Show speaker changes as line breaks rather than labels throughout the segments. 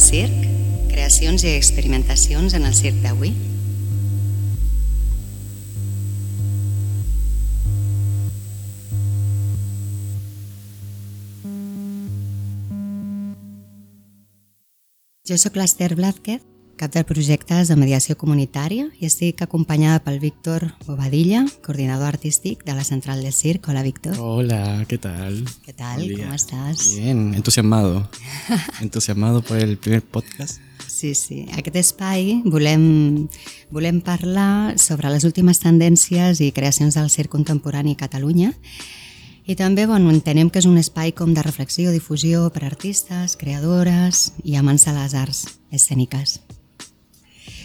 del Circ, creacions i experimentacions en el circ d'avui. Jo sóc l'Ester Blázquez, cap del projectes de mediació comunitària i estic acompanyada pel Víctor Bobadilla, coordinador artístic de la Central del Circ. Hola, Víctor.
Hola, ¿qué tal?
¿Qué tal? ¿Cómo estás?
Bien, entusiasmado. entusiasmado por el primer podcast.
Sí, sí. Aquest espai volem, volem parlar sobre les últimes tendències i creacions del circ contemporani a Catalunya i també bueno, entenem que és un espai com de reflexió, difusió per artistes, creadores i amants de les arts escèniques.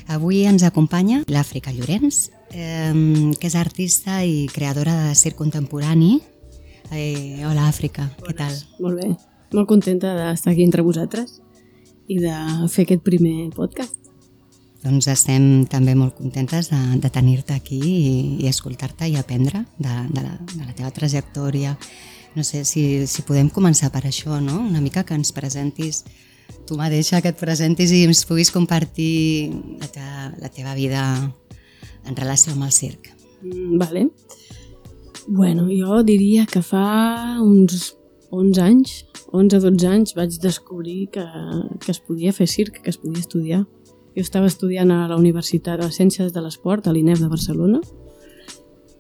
Avui ens acompanya l'Àfrica Llorenç, eh, que és artista i creadora de circ contemporani. Eh, hola, Àfrica, Bones. què tal?
Molt bé, molt contenta d'estar aquí entre vosaltres i de fer aquest primer podcast.
Doncs estem també molt contentes de, de tenir-te aquí i, i escoltar-te i aprendre de, de, la, de la teva trajectòria. No sé si, si podem començar per això, no? Una mica que ens presentis tu mateixa que et presentis i ens puguis compartir la, te la teva vida en relació amb el circ.
Mm, vale. Bueno, jo diria que fa uns 11 anys, 11-12 anys, vaig descobrir que, que es podia fer circ, que es podia estudiar. Jo estava estudiant a la Universitat de Ciències de l'Esport, a l'INEF de Barcelona,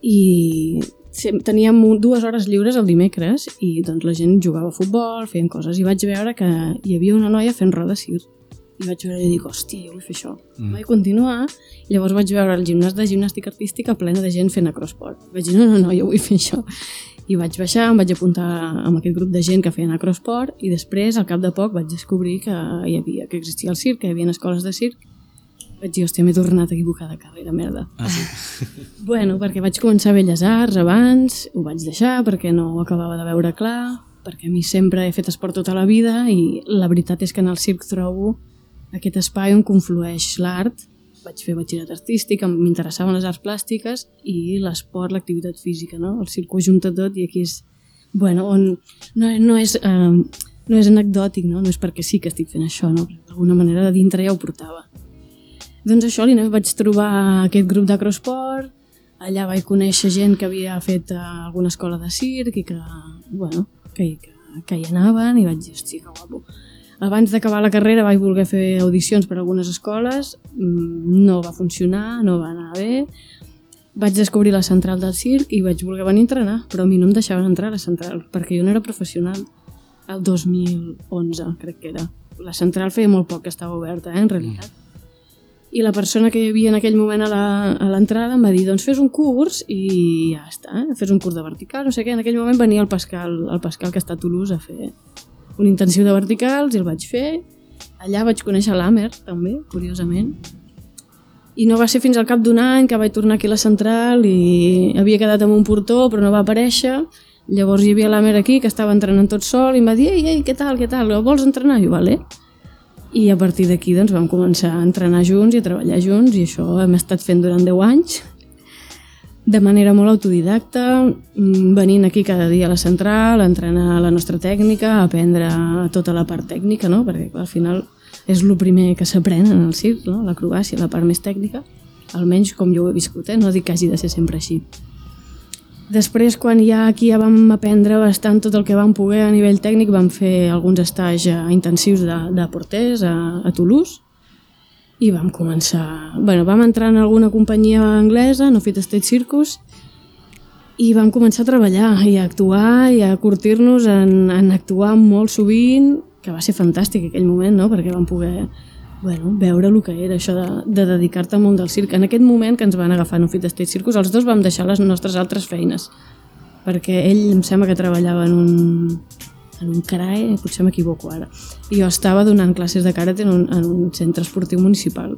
i teníem dues hores lliures el dimecres i doncs la gent jugava a futbol, feien coses i vaig veure que hi havia una noia fent roda cir i vaig veure i dic, hòstia, jo vull fer això. Mm. Vaig continuar i llavors vaig veure el gimnàs de gimnàstica artística plena de gent fent acrosport. Vaig dir, no, no, no, jo vull fer això. I vaig baixar, em vaig apuntar amb aquest grup de gent que feien acrosport i després, al cap de poc, vaig descobrir que hi havia, que existia el circ, que hi havia escoles de circ vaig dir, hòstia, m'he tornat a equivocar de carrera, merda.
Ah, sí?
bueno, perquè vaig començar a Belles Arts abans, ho vaig deixar perquè no ho acabava de veure clar, perquè a mi sempre he fet esport tota la vida i la veritat és que en el circ trobo aquest espai on conflueix l'art, vaig fer batxillerat artístic, m'interessaven les arts plàstiques i l'esport, l'activitat física, no? El circ ho junta tot i aquí és, bueno, on no, no és... Eh, no és anecdòtic, no? no és perquè sí que estic fent això, no? d'alguna manera de dintre ja ho portava. Doncs això, li vaig trobar aquest grup de crossport, allà vaig conèixer gent que havia fet uh, alguna escola de circ i que, bueno, que, que, que hi anaven i vaig dir, hòstia, que guapo. Abans d'acabar la carrera vaig voler fer audicions per a algunes escoles, mm, no va funcionar, no va anar bé, vaig descobrir la central del circ i vaig voler venir a entrenar, però a mi no em deixaven entrar a la central, perquè jo no era professional. El 2011, crec que era. La central feia molt poc que estava oberta, eh, en realitat. Mm i la persona que hi havia en aquell moment a l'entrada em va dir doncs fes un curs i ja està, eh? fes un curs de vertical, no sé què, en aquell moment venia el Pascal, el Pascal que està a Toulouse a fer un intensiu de verticals i el vaig fer, allà vaig conèixer l'Amer també, curiosament. I no va ser fins al cap d'un any que vaig tornar aquí a la central i havia quedat amb un portó però no va aparèixer. Llavors hi havia l'Amer aquí que estava entrenant tot sol i em va dir ei, ei, què tal, què tal, vols entrenar? I jo, vale i a partir d'aquí doncs, vam començar a entrenar junts i a treballar junts i això hem estat fent durant 10 anys de manera molt autodidacta, mm, venint aquí cada dia a la central, a entrenar la nostra tècnica, a aprendre tota la part tècnica, no? perquè al final és el primer que s'aprèn en el circ, no? l'acrobàcia, la part més tècnica, almenys com jo ho he viscut, eh? no dic que hagi de ser sempre així. Després, quan ja aquí ja vam aprendre bastant tot el que vam poder a nivell tècnic, vam fer alguns estats eh, intensius de, de porters a, a Toulouse i vam començar... bueno, vam entrar en alguna companyia anglesa, no Fit State Circus, i vam començar a treballar i a actuar i a curtir-nos en, en actuar molt sovint, que va ser fantàstic aquell moment, no? perquè vam poder bueno, veure el que era això de, de dedicar-te al món del circ. En aquest moment que ens van agafar en un Fit State Circus, els dos vam deixar les nostres altres feines, perquè ell em sembla que treballava en un, en un CRAE, potser m'equivoco ara, i jo estava donant classes de karate en un, en un centre esportiu municipal.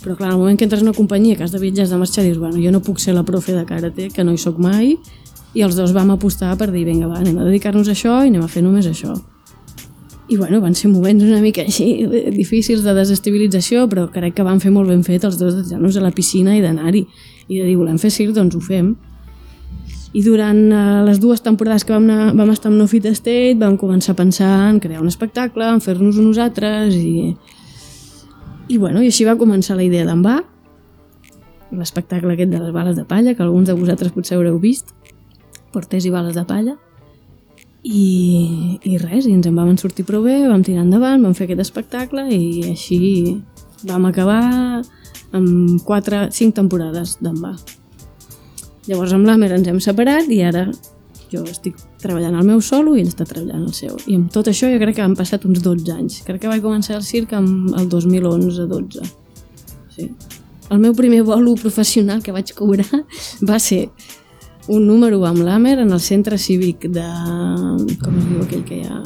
Però clar, el moment que entres en una companyia que has de viatjar, has de marxar, dius, bueno, jo no puc ser la profe de karate, que no hi sóc mai, i els dos vam apostar per dir, vinga, va, anem a dedicar-nos a això i anem a fer només això. I bueno, van ser moments una mica així difícils de desestabilització, però crec que van fer molt ben fet els dos de tirar-nos a la piscina i d'anar-hi. I de dir, volem fer circ, doncs ho fem. I durant uh, les dues temporades que vam, anar, vam estar amb No Fit State vam començar a pensar en crear un espectacle, en fer-nos-ho nosaltres i... I, bueno, i així va començar la idea d'en va, l'espectacle aquest de les bales de palla, que alguns de vosaltres potser haureu vist, porters i bales de palla, i, i res, i ens en vam sortir prou bé, vam tirar endavant, vam fer aquest espectacle i així vam acabar amb 4, 5 temporades d'en va. Llavors amb l'Amer ens hem separat i ara jo estic treballant al meu solo i ell està treballant al seu. I amb tot això jo crec que han passat uns 12 anys. Crec que vaig començar el circ amb el 2011-12. Sí. El meu primer bolo professional que vaig cobrar va ser un número amb l'Amer en el centre cívic de... com es diu aquell que hi ha?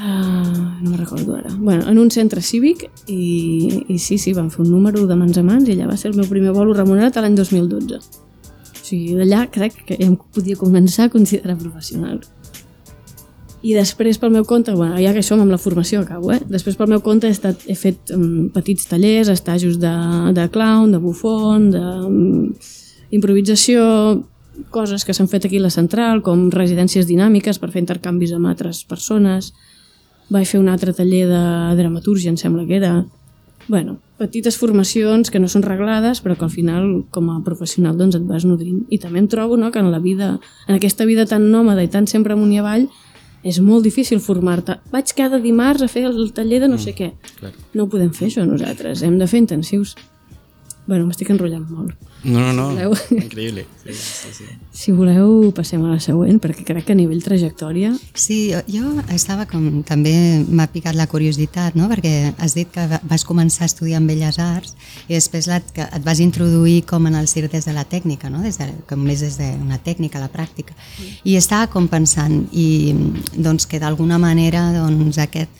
Uh, no me'n recordo ara. Bueno, en un centre cívic i, i sí, sí, vam fer un número de mans a mans i allà va ser el meu primer bolo remunerat l'any 2012. O sigui, d'allà crec que ja em podia començar a considerar professional. I després pel meu compte, bueno, ja que som amb la formació acabo, eh? Després pel meu compte he, estat, he fet um, petits tallers, estajos de, de clown, de bufon, de um, improvisació, coses que s'han fet aquí a la central, com residències dinàmiques per fer intercanvis amb altres persones, vaig fer un altre taller de dramatúrgia, em sembla que era. bueno, petites formacions que no són reglades, però que al final, com a professional, doncs et vas nodrint. I també em trobo no, que en la vida, en aquesta vida tan nòmada i tan sempre amunt i avall, és molt difícil formar-te. Vaig cada dimarts a fer el taller de no sé què.
Claro.
No ho podem fer això nosaltres, hem de fer intensius. Bueno, m'estic enrotllant molt.
No, no, no.
Voleu?
Increïble. Sí, sí, sí.
Si voleu, passem a la següent, perquè crec que a nivell trajectòria...
Sí, jo, jo estava com... També m'ha picat la curiositat, no? Perquè has dit que va- vas començar a estudiar en Belles Arts i després la, que et vas introduir com en el circ des de la tècnica, no? Des de, com més des d'una tècnica, la pràctica. I estava com pensant, i doncs que d'alguna manera doncs aquest...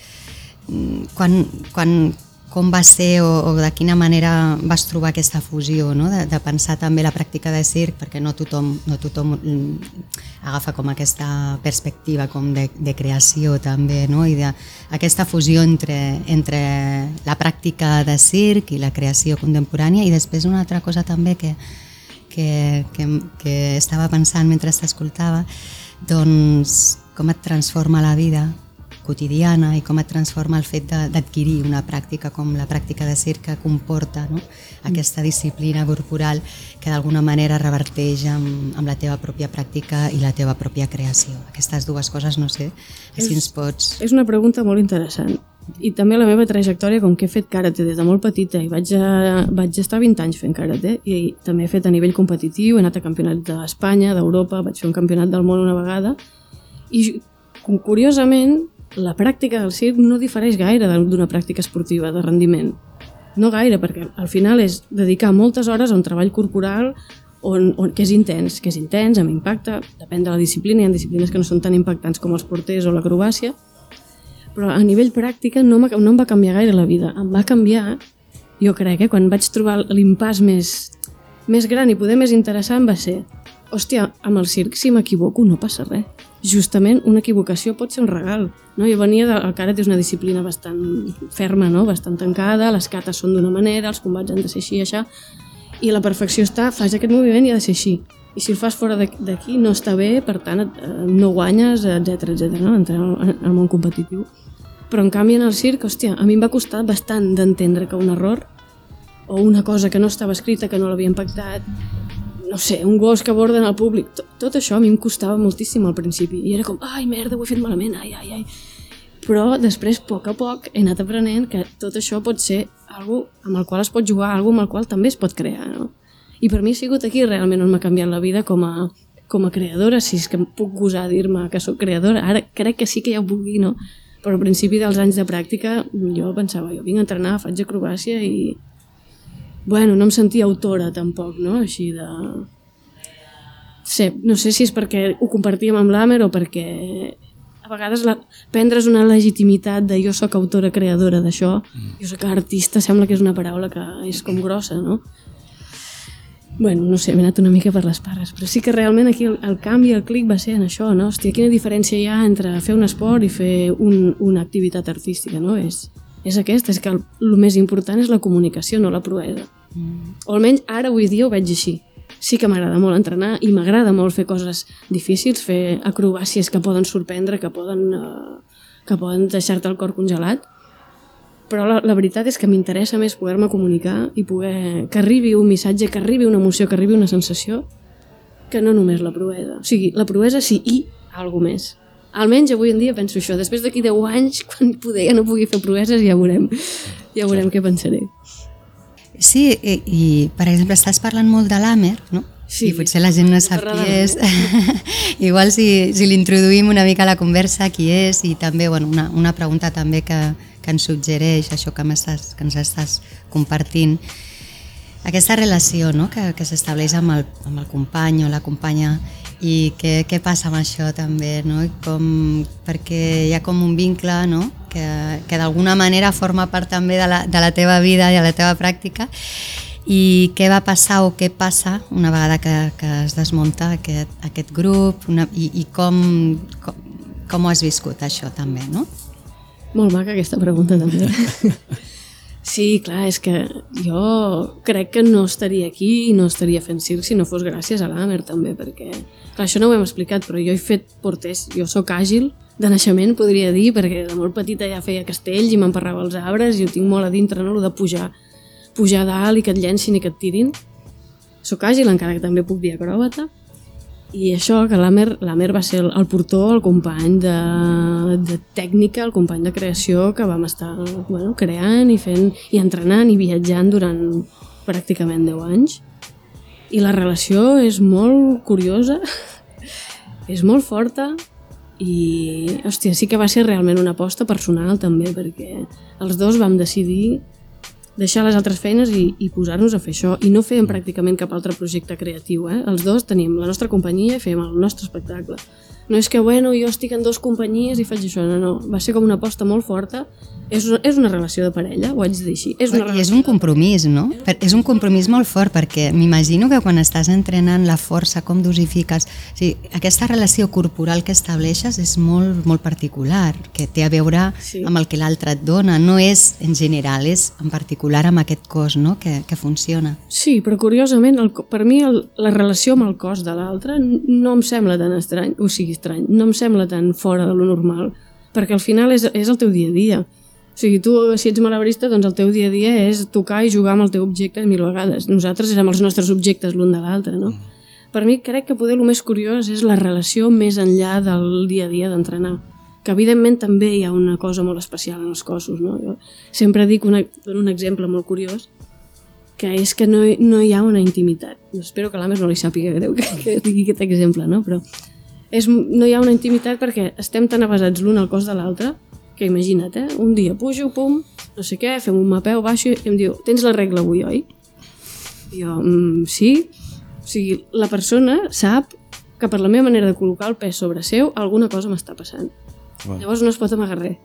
mm, Quan, quan, com va ser o, o de quina manera vas trobar aquesta fusió, no? de, de pensar també la pràctica de circ, perquè no tothom, no tothom mm, agafa com aquesta perspectiva com de, de creació també, no? i de, aquesta fusió entre, entre la pràctica de circ i la creació contemporània i després una altra cosa també que, que, que, que estava pensant mentre t'escoltava, doncs com et transforma la vida quotidiana i com et transforma el fet de- d'adquirir una pràctica com la pràctica de circ que comporta no? aquesta disciplina corporal que d'alguna manera reverteix amb, amb la teva pròpia pràctica i la teva pròpia creació. Aquestes dues coses, no sé, si ens pots...
És una pregunta molt interessant. I també la meva trajectòria, com que he fet karate des de molt petita i vaig, a, vaig estar 20 anys fent karate i també he fet a nivell competitiu, he anat a campionats d'Espanya, d'Europa, vaig fer un campionat del món una vegada i cu- curiosament la pràctica del circ no difereix gaire d'una pràctica esportiva de rendiment. No gaire, perquè al final és dedicar moltes hores a un treball corporal on, on, que és intens, que és intens, amb impacte, depèn de la disciplina, hi ha disciplines que no són tan impactants com els porters o l'acrobàcia, però a nivell pràctica no, no em va canviar gaire la vida. Em va canviar, jo crec, eh, quan vaig trobar l'impàs més, més gran i poder més interessant va ser hòstia, amb el circ si m'equivoco no passa res. Justament una equivocació pot ser un regal. No? Jo venia del el karate és una disciplina bastant ferma, no? bastant tancada, les cates són d'una manera, els combats han de ser així i això, i la perfecció està, fas aquest moviment i ha de ser així. I si el fas fora d'aquí no està bé, per tant et, eh, no guanyes, etc etc. no? entrar al al món competitiu. Però en canvi en el circ, hòstia, a mi em va costar bastant d'entendre que un error o una cosa que no estava escrita, que no l'havia impactat, no sé, un gos que aborden al públic, tot, tot això a mi em costava moltíssim al principi. I era com, ai, merda, ho he fet malament, ai, ai, ai. Però després, a poc a poc, he anat aprenent que tot això pot ser algo amb el qual es pot jugar, algo amb el qual també es pot crear, no? I per mi ha sigut aquí realment on m'ha canviat la vida com a, com a creadora, si és que em puc gosar dir-me que sóc creadora. Ara crec que sí que ja ho puc dir, no? Però al principi dels anys de pràctica jo pensava, jo vinc a entrenar, faig acrobàcia i... Bueno, no em sentia autora tampoc, no? Així de... Sé, no sé si és perquè ho compartíem amb l'Amer o perquè a vegades la, prendre's una legitimitat de jo sóc autora creadora d'això, jo sóc artista, sembla que és una paraula que és com grossa, no? Bueno, no sé, m'he anat una mica per les pares, però sí que realment aquí el, el canvi, el clic va ser en això, no? Hòstia, quina diferència hi ha entre fer un esport i fer un, una activitat artística, no? És, és aquesta, és que el, el més important és la comunicació, no la proesa. Mm. O almenys ara avui dia ho veig així. sí que m'agrada molt entrenar i m'agrada molt fer coses difícils, fer acrobàcies que poden sorprendre, que poden, eh, que poden deixar-te el cor congelat, però la, la veritat és que m'interessa més poder-me comunicar i poder que arribi un missatge, que arribi una emoció, que arribi una sensació, que no només la proesa. O sigui, la proesa sí i alguna més. Almenys avui en dia penso això. Després d'aquí 10 anys, quan poder ja no pugui fer proeses, ja veurem, ja veurem què pensaré.
Sí, i, i per exemple, estàs parlant molt de l'Amer, no?
Sí,
I potser la gent no sap qui és. Igual si, si l'introduïm una mica a la conversa, qui és, i també bueno, una, una pregunta també que, que ens suggereix això que, estàs, que ens estàs compartint. Aquesta relació no? que, que s'estableix amb, el, amb el company o la companya i què, què passa amb això també, no? I com, perquè hi ha com un vincle no? que, que d'alguna manera forma part també de la, de la teva vida i de la teva pràctica i què va passar o què passa una vegada que, que es desmunta aquest, aquest grup una, i, i com, com, com ho has viscut això també, no?
Molt maca aquesta pregunta també. Sí, clar, és que jo crec que no estaria aquí i no estaria fent circ si no fos gràcies a l'Amer també, perquè clar, això no ho hem explicat, però jo he fet porters, jo sóc àgil de naixement, podria dir, perquè de molt petita ja feia castells i m'emparrava els arbres i ho tinc molt a dintre, no?, de pujar, pujar dalt i que et llencin i que et tirin. Sóc àgil, encara que també puc dir acròbata, i això, que l'Amer va ser el, el portor, el company de, de tècnica, el company de creació que vam estar bueno, creant i fent i entrenant i viatjant durant pràcticament 10 anys. I la relació és molt curiosa, és molt forta i, hòstia, sí que va ser realment una aposta personal també, perquè els dos vam decidir deixar les altres feines i, i posar-nos a fer això. I no fèiem pràcticament cap altre projecte creatiu. Eh? Els dos teníem la nostra companyia i fèiem el nostre espectacle. No és que, bueno, jo estic en dues companyies i faig això. No, no. Va ser com una aposta molt forta. És una, és una relació de parella, ho haig de dir així. És una
I és un compromís, no? Per, és un compromís molt fort, perquè m'imagino que quan estàs entrenant la força, com dosifiques... O sigui, aquesta relació corporal que estableixes és molt, molt particular, que té a veure sí. amb el que l'altre et dona. No és en general, és en particular amb aquest cos no? que, que funciona.
Sí, però curiosament, el, per mi el, la relació amb el cos de l'altre no em sembla tan estrany, o sigui, estrany, no em sembla tan fora de lo normal, perquè al final és, és el teu dia a dia. O sigui, tu, si ets malabarista, doncs el teu dia a dia és tocar i jugar amb el teu objecte mil vegades. Nosaltres érem els nostres objectes l'un de l'altre, no? Per mi crec que poder el més curiós és la relació més enllà del dia a dia d'entrenar que evidentment també hi ha una cosa molt especial en els cossos. No? Jo sempre dic, una, dono un exemple molt curiós, que és que no, no hi ha una intimitat. Espero que l'Ames no li sàpiga greu que, que digui aquest exemple, no? però és, no hi ha una intimitat perquè estem tan avasats l'un al cos de l'altre que imagina't, eh? un dia pujo, pum, no sé què, fem un mapeu, baixo i em diu, tens la regla avui, oi? I jo, mm, sí. O sigui, la persona sap que per la meva manera de col·locar el pes sobre seu alguna cosa m'està passant. Wow. Llavors no es pot amagar res.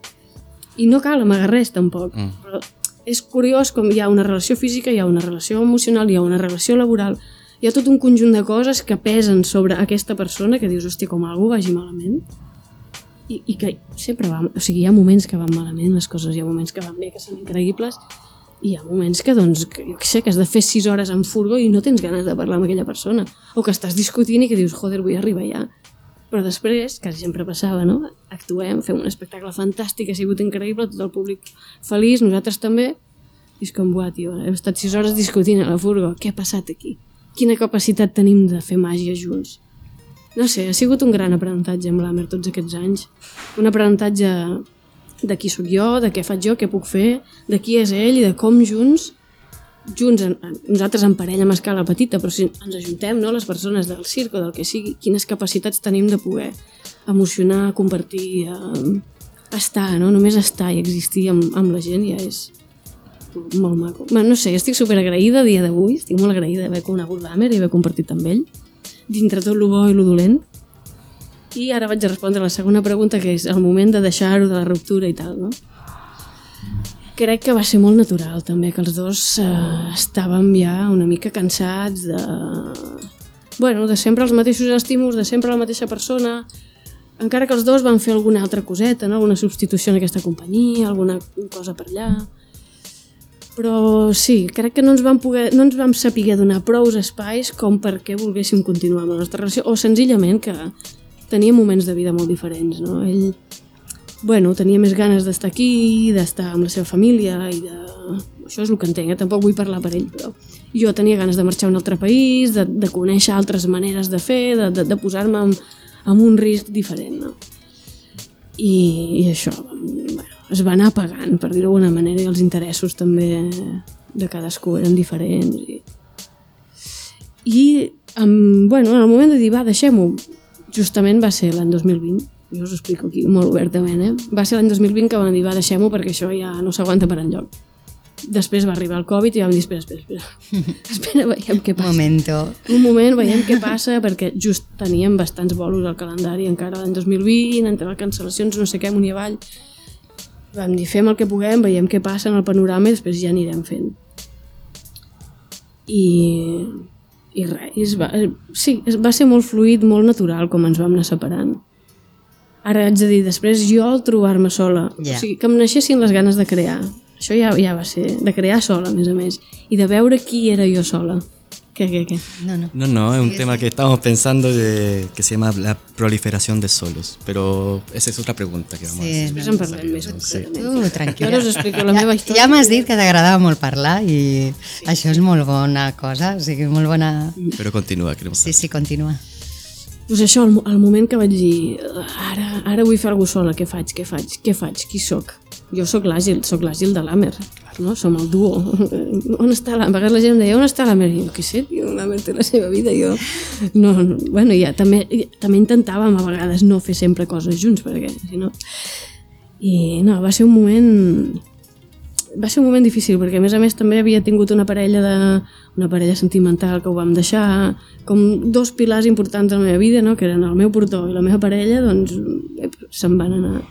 I no cal amagar res tampoc. Mm. Però és curiós com hi ha una relació física, hi ha una relació emocional, hi ha una relació laboral, hi ha tot un conjunt de coses que pesen sobre aquesta persona que dius, hòstia, com algú vagi malament. I, i que sempre va, o sigui, hi ha moments que van malament les coses, hi ha moments que van bé, que són increïbles, i hi ha moments que, doncs, que, jo què sé, que has de fer 6 hores en furgo i no tens ganes de parlar amb aquella persona, o que estàs discutint i que dius, joder, vull arribar ja. Però després, que sempre passava, no? Actuem, fem un espectacle fantàstic, ha sigut increïble, tot el públic feliç, nosaltres també, i és com, buah, tio, hem estat sis hores discutint a la furgo, què ha passat aquí? Quina capacitat tenim de fer màgia junts? No sé, ha sigut un gran aprenentatge amb l'Amer tots aquests anys. Un aprenentatge de qui sóc jo, de què faig jo, què puc fer, de qui és ell i de com junts junts, en, nosaltres en parella amb escala petita, però si ens ajuntem, no, les persones del circ o del que sigui, quines capacitats tenim de poder emocionar, compartir, eh, estar, no? només estar i existir amb, amb la gent ja és molt maco. Bueno, no sé, estic super agraïda dia d'avui, estic molt agraïda d'haver conegut l'Amer i haver compartit amb ell, dintre tot el bo i el dolent. I ara vaig a respondre la segona pregunta, que és el moment de deixar-ho de la ruptura i tal, no? crec que va ser molt natural també, que els dos eh, estàvem ja una mica cansats de... Bueno, de sempre els mateixos estímuls, de sempre la mateixa persona, encara que els dos van fer alguna altra coseta, no? alguna substitució en aquesta companyia, alguna cosa per allà. Però sí, crec que no ens vam, poder, no ens vam saber donar prou espais com perquè volguéssim continuar amb la nostra relació, o senzillament que tenia moments de vida molt diferents, no? Ell, bueno, tenia més ganes d'estar aquí, d'estar amb la seva família i de... Això és el que entenc, eh? tampoc vull parlar per ell, però jo tenia ganes de marxar a un altre país, de, de conèixer altres maneres de fer, de, de, de posar-me en, en un risc diferent, no? I, i això, bueno, es va anar pagant, per dir-ho d'alguna manera, i els interessos també de cadascú eren diferents. I, i amb, bueno, en el moment de dir, va, deixem-ho, justament va ser l'any 2020, jo us ho explico aquí molt obertament, eh? va ser l'any 2020 que van dir, va, deixem-ho perquè això ja no s'aguanta per enlloc. Després va arribar el Covid i vam dir, espera, espera, espera, espera, veiem què passa.
Momento.
Un moment, veiem què passa, perquè just teníem bastants bolos al calendari encara l'any 2020, entre les cancel·lacions, no sé què, amunt i avall. Vam dir, fem el que puguem, veiem què passa en el panorama i després ja anirem fent. I, i res, es va, sí, es va ser molt fluid, molt natural com ens vam anar separant. Ara haig de dir, després jo al trobar-me sola,
Ja.
o sigui, que em naixessin les ganes de crear, això ja, ja va ser, de crear sola, a més a més, i de veure qui era jo sola. Què, què, què?
No, no.
No, no, es un tema que estamos pensando de, que se llama la proliferación de solos, pero esa es otra pregunta que vamos
Sí,
a hacer.
En parlem més.
Sí.
Tu, tranquil·la.
Jo us explico la meva història.
Ja m'has dit que t'agradava molt parlar i això és molt bona cosa, o sigui, molt bona...
Pero continúa, queremos
Sí,
saber.
sí, continua.
Pues això, al, mo- al moment que vaig dir ara, ara vull fer alguna sola, què faig, què faig, què faig, qui sóc? Jo sóc l'àgil, sóc l'àgil de l'Amer, no? Som el duo. on està l'Amer? A vegades la gent em deia, on està l'Amer? I jo, què sé, tio, l'Amer té la seva vida, jo... No, no, bueno, ja, també, també intentàvem a vegades no fer sempre coses junts, perquè si no... I no, va ser un moment va ser un moment difícil perquè a més a més també havia tingut una parella de una parella sentimental que ho vam deixar com dos pilars importants de la meva vida no? que eren el meu portó i la meva parella doncs eh, se'n van anar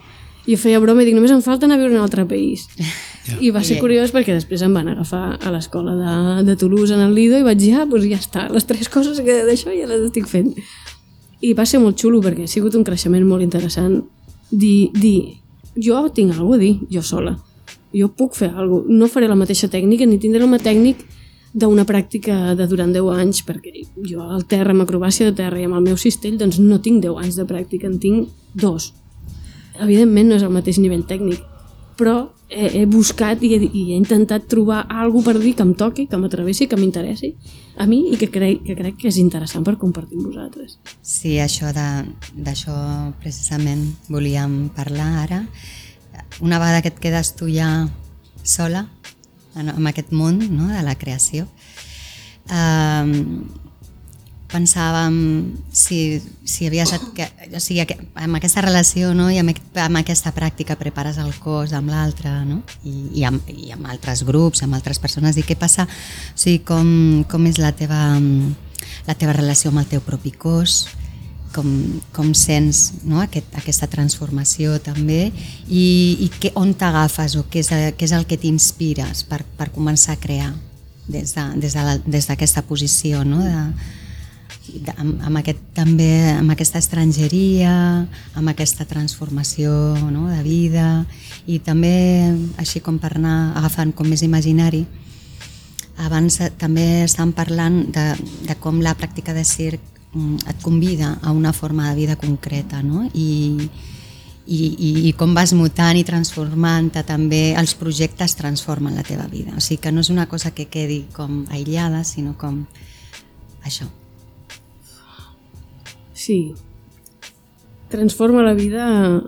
i feia broma i dic només em falta anar a viure en un altre país. I va ser curiós perquè després em van agafar a l'escola de, de Toulouse en el Lido i vaig dir ah, doncs ja està, les tres coses que d'això ja les estic fent. I va ser molt xulo perquè ha sigut un creixement molt interessant dir, dir jo tinc alguna a dir, jo sola. Jo puc fer alguna cosa. No faré la mateixa tècnica ni tindré el mateix tècnic d'una pràctica de durant 10 anys, perquè jo al terra, amb acrobàcia de terra i amb el meu cistell, doncs no tinc 10 anys de pràctica, en tinc dos. Evidentment no és el mateix nivell tècnic, però he, he buscat i he, i he intentat trobar alguna per dir que em toqui, que m'atrevessi, que m'interessi a mi i que crec, que crec que és interessant per compartir amb vosaltres.
Sí, això d'això precisament volíem parlar ara. Una vegada que et quedes tu ja sola en, en aquest món no, de la creació, eh, pensàvem si, si havies... o sigui, amb aquesta relació no, i amb, amb aquesta pràctica prepares el cos amb l'altre no? I, i, amb, i amb altres grups, amb altres persones i què passa, o sigui, com, com és la teva, la teva relació amb el teu propi cos, com, com sents no? Aquest, aquesta transformació també i, i que, on t'agafes o què és, què és el que t'inspires per, per començar a crear des d'aquesta de, des de posició no? de, amb, amb, aquest, també amb aquesta estrangeria, amb aquesta transformació no? de vida i també així com per anar agafant com més imaginari abans eh, també estàvem parlant de, de com la pràctica de circ mm, et convida a una forma de vida concreta no? I, i, i, com vas mutant i transformant-te també els projectes transformen la teva vida o sigui que no és una cosa que quedi com aïllada sinó com això
Sí. Transforma la vida...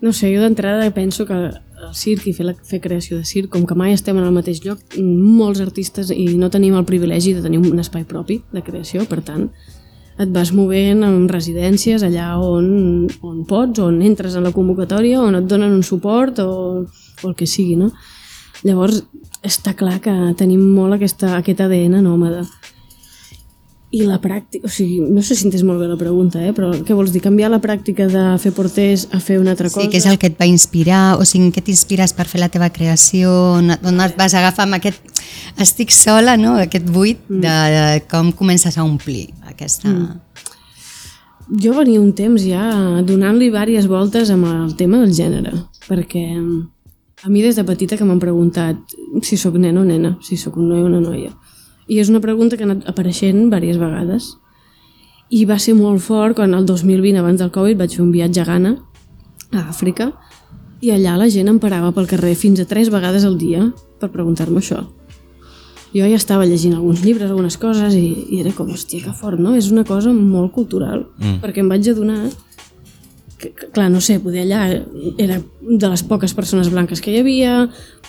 No sé, jo d'entrada penso que el circ i fer, la, fer creació de circ, com que mai estem en el mateix lloc, molts artistes i no tenim el privilegi de tenir un espai propi de creació, per tant, et vas movent en residències allà on, on pots, on entres en la convocatòria, on et donen un suport o, o el que sigui, no? Llavors, està clar que tenim molt aquesta, aquest ADN nòmada. I la pràctica, o sigui, no sé si entès molt bé la pregunta, eh? però què vols dir? Canviar la pràctica de fer porters a fer una altra cosa?
Sí, que és el que et va inspirar, o sigui, en què t'inspires per fer la teva creació, on, on et vas agafar amb aquest estic sola, no? aquest buit de, de com comences a omplir aquesta... Mm.
Jo venia un temps ja donant-li diverses voltes amb el tema del gènere, perquè A mi des de petita que m'han preguntat si sóc nen o nena, si sóc un noi o una noia. I és una pregunta que ha anat apareixent diverses vegades. I va ser molt fort quan el 2020, abans del Covid, vaig fer un viatge a Ghana, a Àfrica, i allà la gent em parava pel carrer fins a tres vegades al dia per preguntar-me això. Jo ja estava llegint alguns llibres, algunes coses, i, i era com, hòstia, que fort, no? És una cosa molt cultural, mm. perquè em vaig adonar que, que, clar, no sé, poder allà era de les poques persones blanques que hi havia,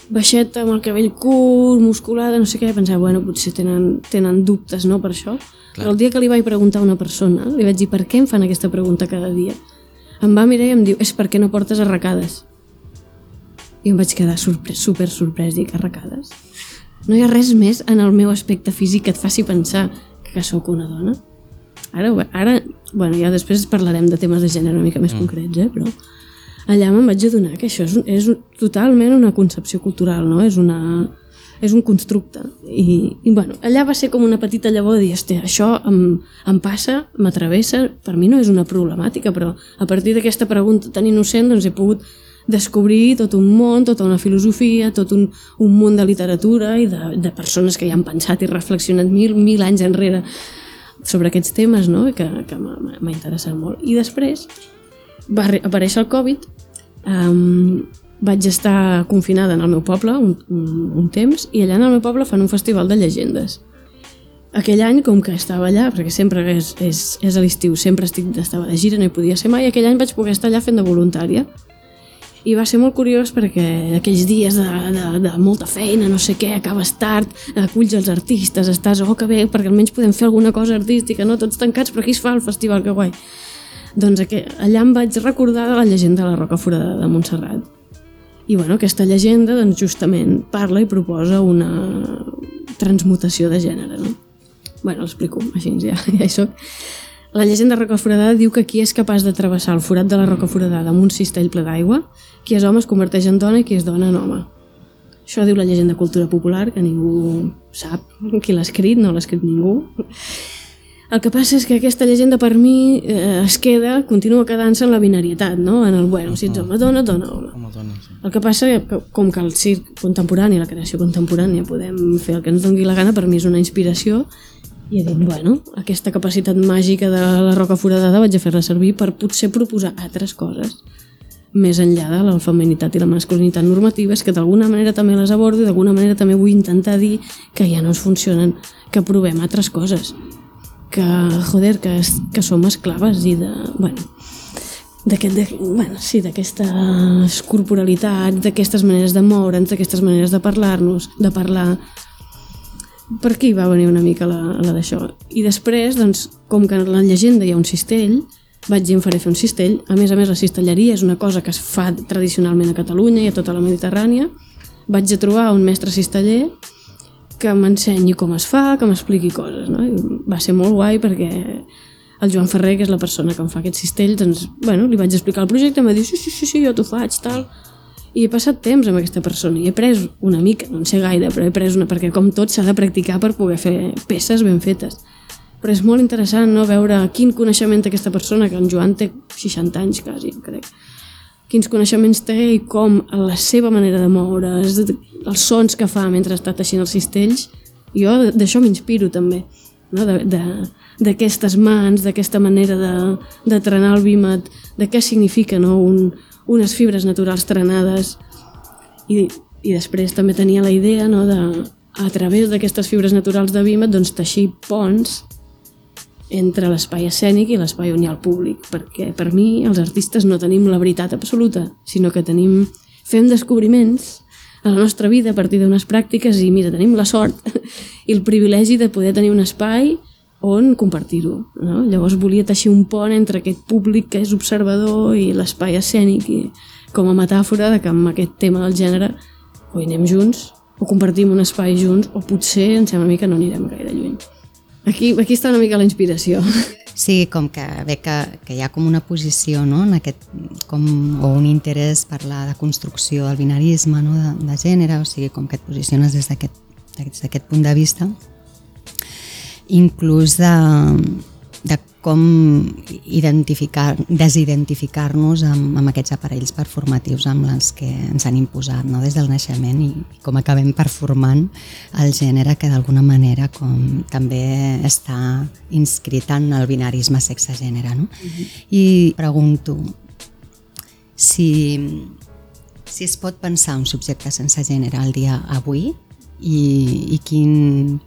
baixeta amb el cabell curt, musculada, no sé què, pensava, bueno, potser tenen, tenen dubtes, no?, per això. Clar. Però el dia que li vaig preguntar a una persona, li vaig dir, per què em fan aquesta pregunta cada dia? Em va mirar i em diu, és perquè no portes arracades. I em vaig quedar sorpres, super sorprès, dic, arracades? No hi ha res més en el meu aspecte físic que et faci pensar que sóc una dona? Ara, ara bueno, ja després parlarem de temes de gènere una mica més mm. concrets, eh? però allà me'n vaig adonar que això és, és totalment una concepció cultural, no? És, una, és un constructe. I, I, bueno, allà va ser com una petita llavor de dir, hòstia, això em, em passa, m'atravessa, per mi no és una problemàtica, però a partir d'aquesta pregunta tan innocent doncs he pogut descobrir tot un món, tota una filosofia, tot un, un munt de literatura i de, de persones que ja han pensat i reflexionat mil, mil anys enrere sobre aquests temes no? que, que m'ha interessat molt. I després va aparèixer el Covid, um, vaig estar confinada en el meu poble un, un, un temps i allà en el meu poble fan un festival de llegendes. Aquell any, com que estava allà, perquè sempre és, és, és a l'estiu, sempre estic, estava de gira, no hi podia ser mai, aquell any vaig poder estar allà fent de voluntària i va ser molt curiós perquè aquells dies de, de, de molta feina, no sé què, acabes tard, aculls els artistes, estàs, oh que bé, perquè almenys podem fer alguna cosa artística, no? Tots tancats, però aquí es fa el festival, que guai. Doncs aquí, allà em vaig recordar de la llegenda de la Roca Forada de Montserrat. I bueno, aquesta llegenda doncs, justament parla i proposa una transmutació de gènere, no? Bueno, l'explico, així ja, ja hi soc. La llegenda de Roca Foradada diu que qui és capaç de travessar el forat de la Roca Foradada amb un cistell ple d'aigua, qui és home es converteix en dona i qui és dona en home. Això diu la llegenda cultura popular, que ningú sap qui l'ha escrit, no l'ha escrit ningú. El que passa és que aquesta llegenda per mi eh, es queda, continua quedant-se en la binarietat, no? En el, bueno, si ets home, dona, dona, home. home dona sí. El que passa és que, com que el circ contemporani, la creació contemporània, podem fer el que ens doni la gana, per mi és una inspiració i he dit, bueno, aquesta capacitat màgica de la roca foradada vaig a fer-la servir per potser proposar altres coses més enllà de la feminitat i la masculinitat normatives que d'alguna manera també les abordo i d'alguna manera també vull intentar dir que ja no es funcionen, que provem altres coses que, joder, que, que som esclaves i de, bueno, d'aquest, bueno, sí, d'aquestes corporalitats, d'aquestes maneres de moure'ns, d'aquestes maneres de parlar-nos, de parlar per aquí va venir una mica la, la d'això. I després, doncs, com que en la llegenda hi ha un cistell, vaig dir em faré fer un cistell. A més a més, la cistelleria és una cosa que es fa tradicionalment a Catalunya i a tota la Mediterrània. Vaig a trobar un mestre cisteller que m'ensenyi com es fa, que m'expliqui coses. No? I va ser molt guai perquè el Joan Ferrer, que és la persona que em fa aquest cistell, doncs, bueno, li vaig explicar el projecte, em va dir, sí, sí, sí, sí jo t'ho faig, tal i he passat temps amb aquesta persona i he pres una mica, no sé gaire, però he pres una, perquè com tot s'ha de practicar per poder fer peces ben fetes. Però és molt interessant no, veure quin coneixement té aquesta persona, que en Joan té 60 anys quasi, crec. Quins coneixements té i com la seva manera de moure, els sons que fa mentre està teixint els cistells, jo d'això m'inspiro també, no? de, de, d'aquestes mans, d'aquesta manera de, de trenar el vímet, de què significa no? un, unes fibres naturals trenades. I, i després també tenia la idea no, de, a través d'aquestes fibres naturals de vímet doncs, teixir ponts entre l'espai escènic i l'espai on hi ha el públic, perquè per mi els artistes no tenim la veritat absoluta, sinó que tenim, fem descobriments a la nostra vida a partir d'unes pràctiques i mira, tenim la sort i el privilegi de poder tenir un espai on compartir-ho. No? Llavors volia teixir un pont entre aquest públic que és observador i l'espai escènic i com a metàfora de que amb aquest tema del gènere o anem junts o compartim un espai junts o potser em sembla a mi que no anirem gaire lluny. Aquí, aquí està una mica la inspiració.
Sí, com que ve que, que hi ha com una posició no? en aquest, com, o un interès per la construcció del binarisme no? de, de gènere, o sigui, com que et posiciones des d'aquest punt de vista inclús de, de com identificar, desidentificar-nos amb, amb aquests aparells performatius amb els que ens han imposat no? des del naixement i com acabem performant el gènere que d'alguna manera com també està inscrit en el binarisme sexe-gènere. No? Mm -hmm. I pregunto si, si es pot pensar un subjecte sense gènere al dia avui i, i quin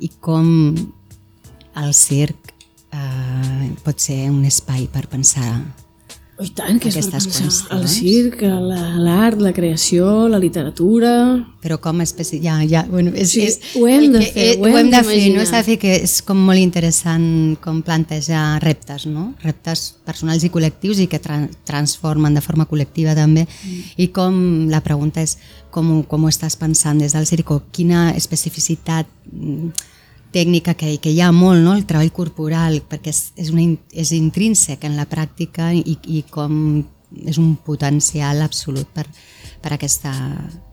i com el circ eh, pot ser un espai per pensar
I tant, que és
Aquestes
pensar.
qüestions.
El circ, la- l'art, la creació, la literatura...
però com especi... ja, ja, bueno, és,
Sí,
és,
ho hem de
que-
fer,
eh,
ho hem
de fer, no? S'ha de fer que és com molt interessant com plantejar reptes, no? Reptes personals i col·lectius i que tra transformen de forma col·lectiva també mm. i com, la pregunta és com, ho- com ho estàs pensant des del circ quina especificitat mm, tècnica que, que hi ha molt, no? el treball corporal, perquè és, és, una, és intrínsec en la pràctica i, i com és un potencial absolut per, per aquesta...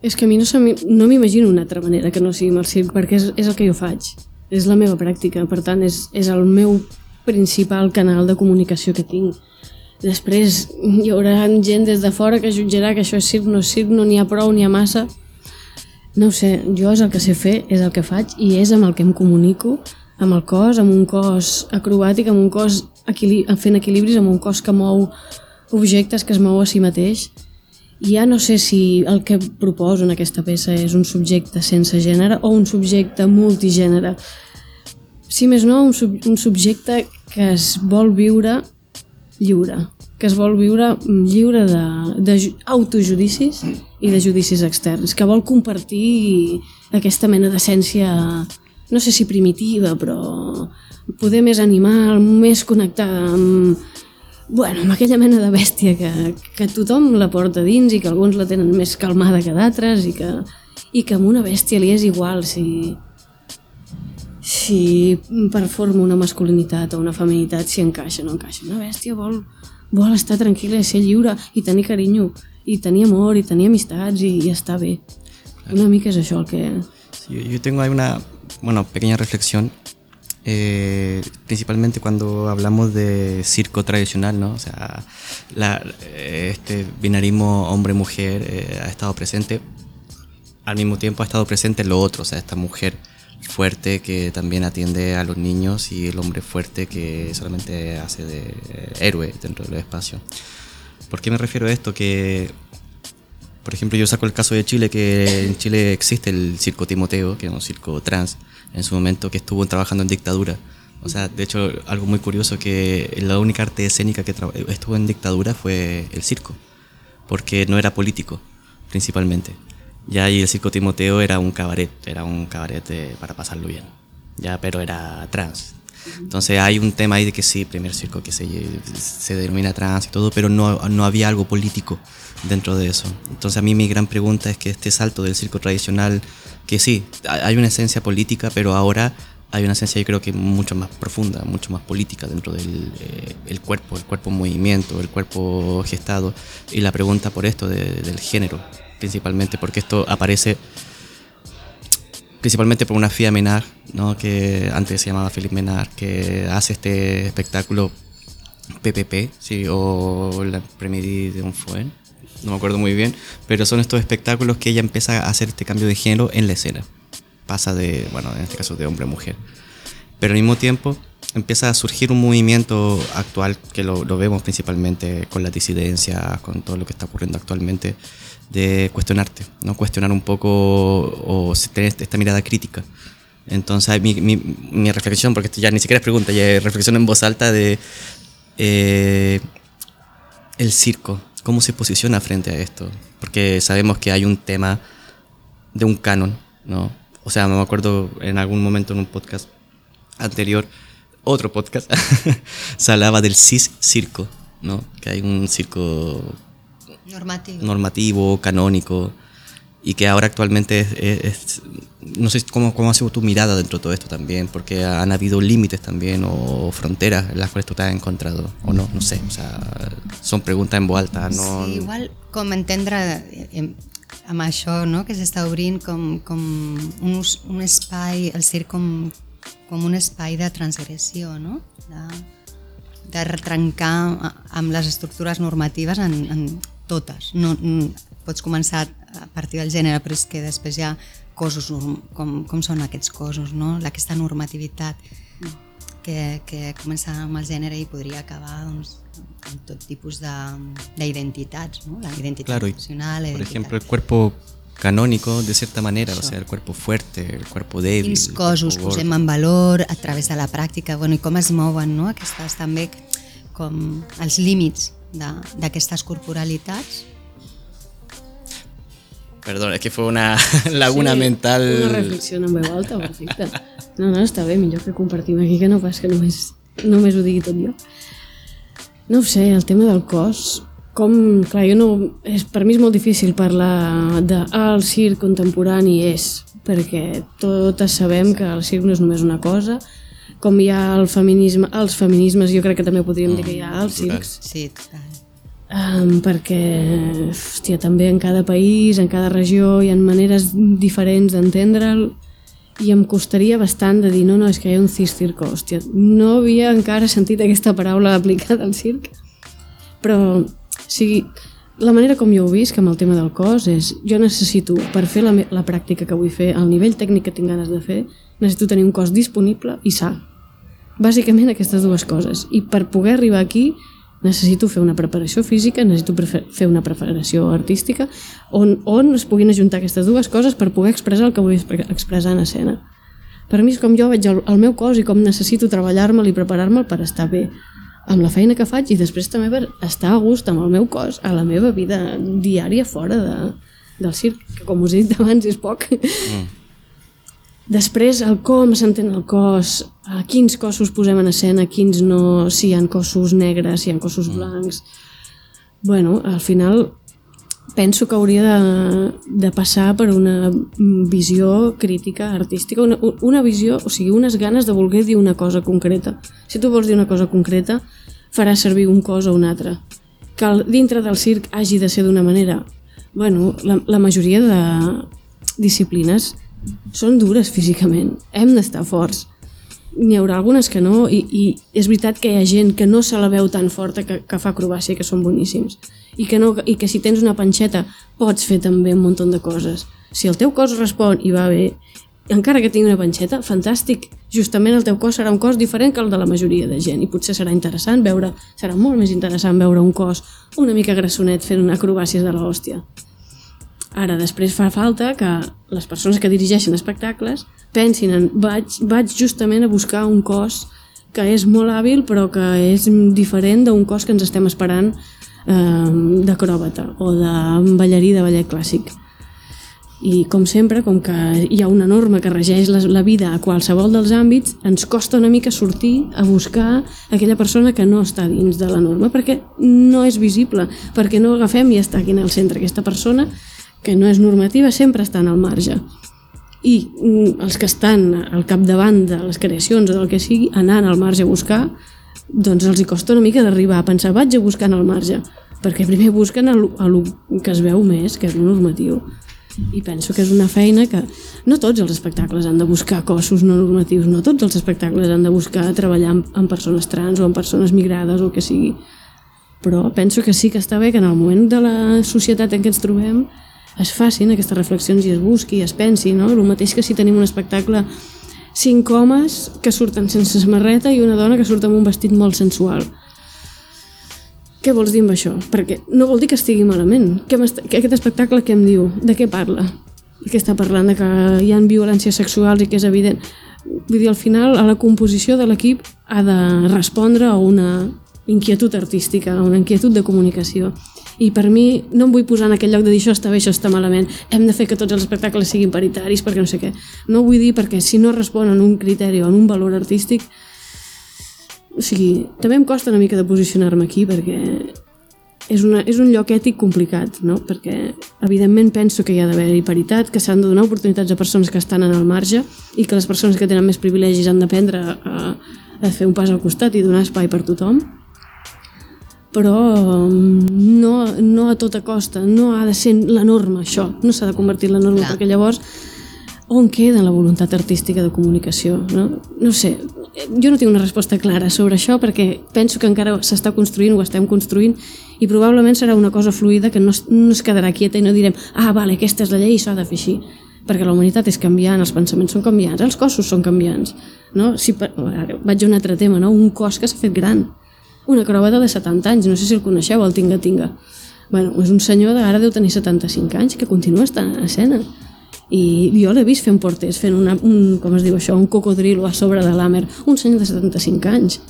És que a mi no, no m'imagino una altra manera que no sigui amb el circ, perquè és, és el que jo faig. És la meva pràctica, per tant, és, és el meu principal canal de comunicació que tinc. Després hi haurà gent des de fora que jutjarà que això és circ, no és circ, no n'hi ha prou, n'hi ha massa. No sé, jo és el que sé fer, és el que faig i és amb el que em comunico, amb el cos, amb un cos acrobàtic, amb un cos equili fent equilibris, amb un cos que mou objectes, que es mou a si mateix. Ja no sé si el que proposo en aquesta peça és un subjecte sense gènere o un subjecte multigènere. Si més no, un, sub un subjecte que es vol viure lliure, que es vol viure mm, lliure de, de ju- autojudicis i de judicis externs, que vol compartir aquesta mena d'essència, no sé si primitiva, però poder més animal, més connectada amb, bueno, amb aquella mena de bèstia que, que tothom la porta dins i que alguns la tenen més calmada que d'altres i que, i que amb una bèstia li és igual si, si performa una masculinitat o una feminitat, si encaixa o no encaixa. Una bèstia vol, vol estar tranquil·la i ser lliure i tenir carinyo i tenir amor i tenir amistats i, i estar bé. Una mica és això el que...
Sí, yo, tengo ahí una bueno, pequeña reflexión, eh, principalmente cuando hablamos de circo tradicional, ¿no? O sea, la- este binarismo hombre-mujer eh, ha estado presente, al mismo tiempo ha estado presente lo otro, o sea, esta mujer fuerte que también atiende a los niños y el hombre fuerte que solamente hace de eh, héroe dentro del espacio. ¿Por qué me refiero a esto? Que por ejemplo, yo saco el caso de Chile, que en Chile existe el circo Timoteo, que es un circo trans, en su momento que estuvo trabajando en dictadura. O sea, de hecho, algo muy curioso que la única arte escénica que estuvo en dictadura fue el circo, porque no era político, principalmente. Ya y el circo Timoteo era un cabaret, era un cabaret eh, para pasarlo bien, ya, pero era trans. Entonces hay un tema ahí de que sí, primer circo que se, se denomina trans y todo, pero no, no había algo político dentro de eso. Entonces a mí mi gran pregunta es que este salto del circo tradicional, que sí, hay una esencia política, pero ahora hay una esencia yo creo que mucho más profunda, mucho más política dentro del eh, el cuerpo, el cuerpo en movimiento, el cuerpo gestado. Y la pregunta por esto de- del género, principalmente, porque esto aparece principalmente por una Fia Menard, ¿no? que antes se llamaba Philippe Menard, que hace este espectáculo PPP, sí, o la Premierie de un Fuen, no me acuerdo muy bien, pero son estos espectáculos que ella empieza a hacer este cambio de género en la escena. Pasa de, bueno, en este caso de hombre a mujer. Pero al mismo tiempo empieza a surgir un movimiento actual que lo, lo vemos principalmente con la disidencia, con todo lo que está ocurriendo actualmente, de cuestionarte, ¿no? Cuestionar un poco o tener esta mirada crítica. Entonces, mi, mi, mi reflexión, porque esto ya ni siquiera es pregunta, ya es reflexión en voz alta de eh, el circo, cómo se posiciona frente a esto. Porque sabemos que hay un tema de un canon, ¿no? O sea, me acuerdo en algún momento en un podcast anterior, otro podcast, se hablaba del cis circo, ¿no? Que hay un circo
Normativo.
normativo, canónico, y que ahora actualmente es, es- es- no sé cómo, cómo ha sido tu mirada dentro de todo esto también, porque han habido límites también o fronteras en las cuales tú te has encontrado, o no, no sé, o sea, son preguntas en voz alta, no...
Sí, igual com entendre eh, eh, amb això no? que s'està obrint com, com un, un espai, el circ com, com un espai de transgressió, no? De, de retrencar amb les estructures normatives en, en totes. No, no, pots començar a partir del gènere, però és que després hi ha cossos, com, com són aquests cossos, no? aquesta normativitat que, que comença amb el gènere i podria acabar doncs, amb tot tipus d'identitats, ¿no? la identitat
claro,
nacional.
Por ejemplo, el cuerpo canónico de cierta manera, Això. o sea, el cuerpo fuerte, el cuerpo débil.
Quins cossos posem en valor a través de la pràctica, bueno, i com es mouen no? aquestes també com els límits d'aquestes corporalitats.
Perdón, es que fue una laguna
sí,
mental...
Una reflexió en veu alta, perfecte. No, no, està bé, millor que compartim aquí que no pas que només, només ho digui tot jo. No ho sé, el tema del cos, com, clar, jo no, és, per mi és molt difícil parlar de ah, el circ contemporani és, perquè totes sabem que el circ no és només una cosa, com hi ha el feminisme, els feminismes, jo crec que també podríem dir que hi ha els circs.
Sí, total.
Um, perquè, hòstia, també en cada país, en cada regió, hi ha maneres diferents d'entendre'l i em costaria bastant de dir no, no, és que hi ha un cis circo, hòstia, no havia encara sentit aquesta paraula aplicada al circ, però o sigui, la manera com jo ho visc amb el tema del cos és jo necessito, per fer la, la pràctica que vull fer, al nivell tècnic que tinc ganes de fer, necessito tenir un cos disponible i sa. Bàsicament aquestes dues coses. I per poder arribar aquí necessito fer una preparació física, necessito fer una preparació artística on, on es puguin ajuntar aquestes dues coses per poder expressar el que vull expressar en escena. Per mi és com jo veig el, el meu cos i com necessito treballar-me'l i preparar-me'l per estar bé amb la feina que faig i després també per estar a gust amb el meu cos a la meva vida diària fora de, del circ, que com us he dit abans és poc. Mm. Després, el com s'entén el cos, a quins cossos posem en escena, quins no, si hi ha cossos negres, si hi ha cossos mm. blancs... Bueno, al final penso que hauria de, de passar per una visió crítica artística, una, una visió, o sigui, unes ganes de voler dir una cosa concreta. Si tu vols dir una cosa concreta, faràs servir un cos o un altre. Que el, dintre del circ hagi de ser d'una manera... Bueno, la, la majoria de disciplines són dures físicament, hem d'estar forts. N'hi haurà algunes que no, i, i és veritat que hi ha gent que no se la veu tan forta que, que fa acrobàcia, que són boníssims. I que, no, I que si tens una panxeta pots fer també un munt de coses. Si el teu cos respon i va bé, encara que tingui una panxeta, fantàstic. Justament el teu cos serà un cos diferent que el de la majoria de gent i potser serà interessant veure, serà molt més interessant veure un cos una mica grassonet fent acrobàcies de l'hòstia. Ara, després fa falta que les persones que dirigeixen espectacles pensin en vaig, vaig justament a buscar un cos que és molt hàbil però que és diferent d'un cos que ens estem esperant eh, d'acròbata o de ballarí de ballet clàssic. I com sempre, com que hi ha una norma que regeix la, la vida a qualsevol dels àmbits, ens costa una mica sortir a buscar aquella persona que no està dins de la norma, perquè no és visible, perquè no agafem i està aquí en el centre aquesta persona que no és normativa, sempre estan al marge. I mm, els que estan al capdavant de les creacions o del que sigui, anant al marge a buscar, doncs els hi costa una mica d'arribar a pensar vaig a buscar al marge, perquè primer busquen el, el que es veu més, que és el normatiu. I penso que és una feina que no tots els espectacles han de buscar cossos no normatius, no tots els espectacles han de buscar treballar amb, amb persones trans o amb persones migrades o el que sigui. Però penso que sí que està bé que en el moment de la societat en què ens trobem es facin aquestes reflexions i es busqui, es pensi, no? El mateix que si tenim un espectacle cinc homes que surten sense samarreta i una dona que surt amb un vestit molt sensual. Què vols dir amb això? Perquè no vol dir que estigui malament. Que aquest espectacle què em diu? De què parla? I què està parlant? De que hi ha violències sexuals i que és evident. Vull dir, al final, a la composició de l'equip ha de respondre a una inquietud artística, a una inquietud de comunicació i per mi no em vull posar en aquell lloc de dir això està bé, això està malament, hem de fer que tots els espectacles siguin paritaris perquè no sé què. No ho vull dir perquè si no responen un criteri o un valor artístic o sigui, també em costa una mica de posicionar-me aquí perquè és, una, és un lloc ètic complicat, no? perquè evidentment penso que hi ha d'haver-hi paritat, que s'han de donar oportunitats a persones que estan en el marge i que les persones que tenen més privilegis han d'aprendre a, a fer un pas al costat i donar espai per tothom però mm, no, no a tota costa, no ha de ser la norma això, no s'ha de convertir en la norma, Clar. perquè llavors on queda la voluntat artística de comunicació? No, no sé, jo no tinc una resposta clara sobre això perquè penso que encara s'està construint, ho estem construint i probablement serà una cosa fluida que no es, no es quedarà quieta i no direm ah, vale, aquesta és la llei i s'ha de fer així perquè la humanitat és canviant, els pensaments són canviants, els cossos són canviants. No? Si, ara, vaig a un altre tema, no? un cos que s'ha fet gran. Un acròbata de 70 anys, no sé si el coneixeu, el Tinga Tinga. Bueno, és un senyor de ara deu tenir 75 anys que continua estant a escena. I jo l'he vist fent porters, fent una, un, com es diu això, un cocodrilo a sobre de l'àmer. Un senyor de 75 anys.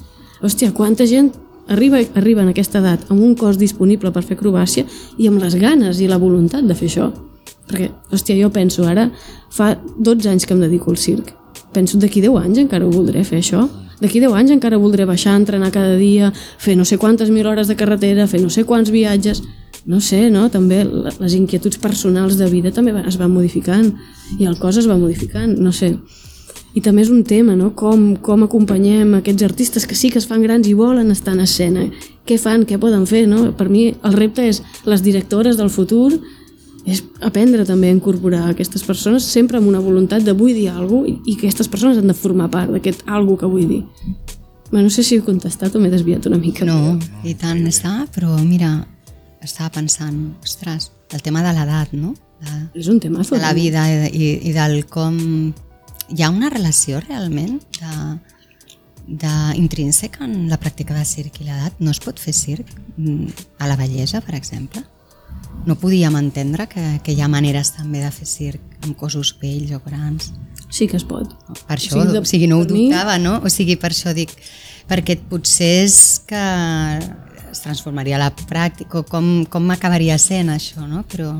Hòstia, quanta gent arriba, arriba en aquesta edat amb un cos disponible per fer acrobàcia i amb les ganes i la voluntat de fer això. Perquè, hòstia, jo penso ara, fa 12 anys que em dedico al circ. Penso, d'aquí 10 anys encara ho voldré fer, això. D'aquí 10 anys encara voldré baixar, entrenar cada dia, fer no sé quantes mil hores de carretera, fer no sé quants viatges... No sé, no? També les inquietuds personals de vida també es van modificant i el cos es va modificant, no sé. I també és un tema, no? Com, com acompanyem aquests artistes que sí que es fan grans i volen estar en escena. Què fan, què poden fer, no? Per mi el repte és les directores del futur és aprendre també a incorporar aquestes persones sempre amb una voluntat de vull dir alguna cosa i, i aquestes persones han de formar part d'aquest alguna que vull dir. Bé, no sé si he contestat o m'he desviat una mica.
No, i tant està, però mira, estava pensant, ostres, el tema de l'edat, no? De,
és un tema
de la vida i, i, i del com... Hi ha una relació realment de, de intrínseca en la pràctica de circ i l'edat? No es pot fer circ mm, a la bellesa, per exemple? No podíem entendre que, que hi ha maneres també de fer circ amb cossos vells o grans.
Sí que es pot.
Per això, o sigui, de, o sigui no ho dubtava, no? O sigui, per això dic, perquè potser és que es transformaria la pràctica, com, com acabaria sent això, no? Però...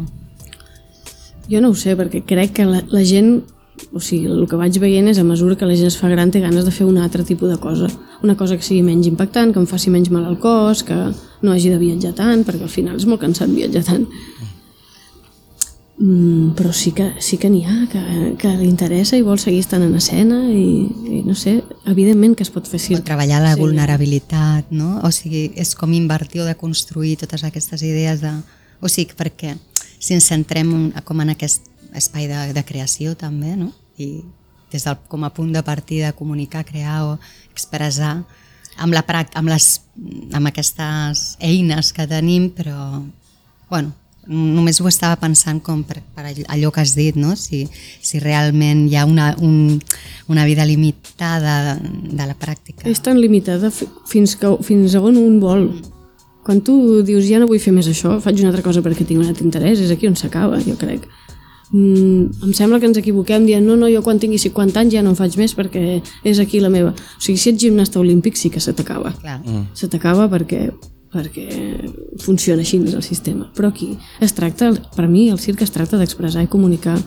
Jo no ho sé, perquè crec que la, la gent o sigui, el que vaig veient és a mesura que la gent es fa gran té ganes de fer un altre tipus de cosa una cosa que sigui menys impactant, que em faci menys mal al cos que no hagi de viatjar tant perquè al final és molt cansat viatjar tant mm, però sí que, sí que n'hi ha que, que li interessa i vol seguir estant en escena i, i no sé, evidentment que es pot fer circ.
Treballar la sí. vulnerabilitat, no? O sigui, és com invertir o de construir totes aquestes idees de... O sigui, perquè si ens centrem com en aquest espai de, de creació també, no? I des del, com a punt de partida comunicar, crear o expressar amb, la, amb, les, amb aquestes eines que tenim, però bueno, només ho estava pensant com per, per allò que has dit, no? si, si realment hi ha una, un, una vida limitada de la pràctica.
És tan limitada fins, que, fins a on un vol. Quan tu dius ja no vull fer més això, faig una altra cosa perquè tinc un altre interès, és aquí on s'acaba, jo crec mm, em sembla que ens equivoquem dient no, no, jo quan tingui 50 anys ja no en faig més perquè és aquí la meva. O sigui, si ets gimnasta olímpic sí que se t'acaba. Mm. Se t'acaba perquè perquè funciona així el sistema. Però aquí es tracta, per mi el circ es tracta d'expressar i comunicar.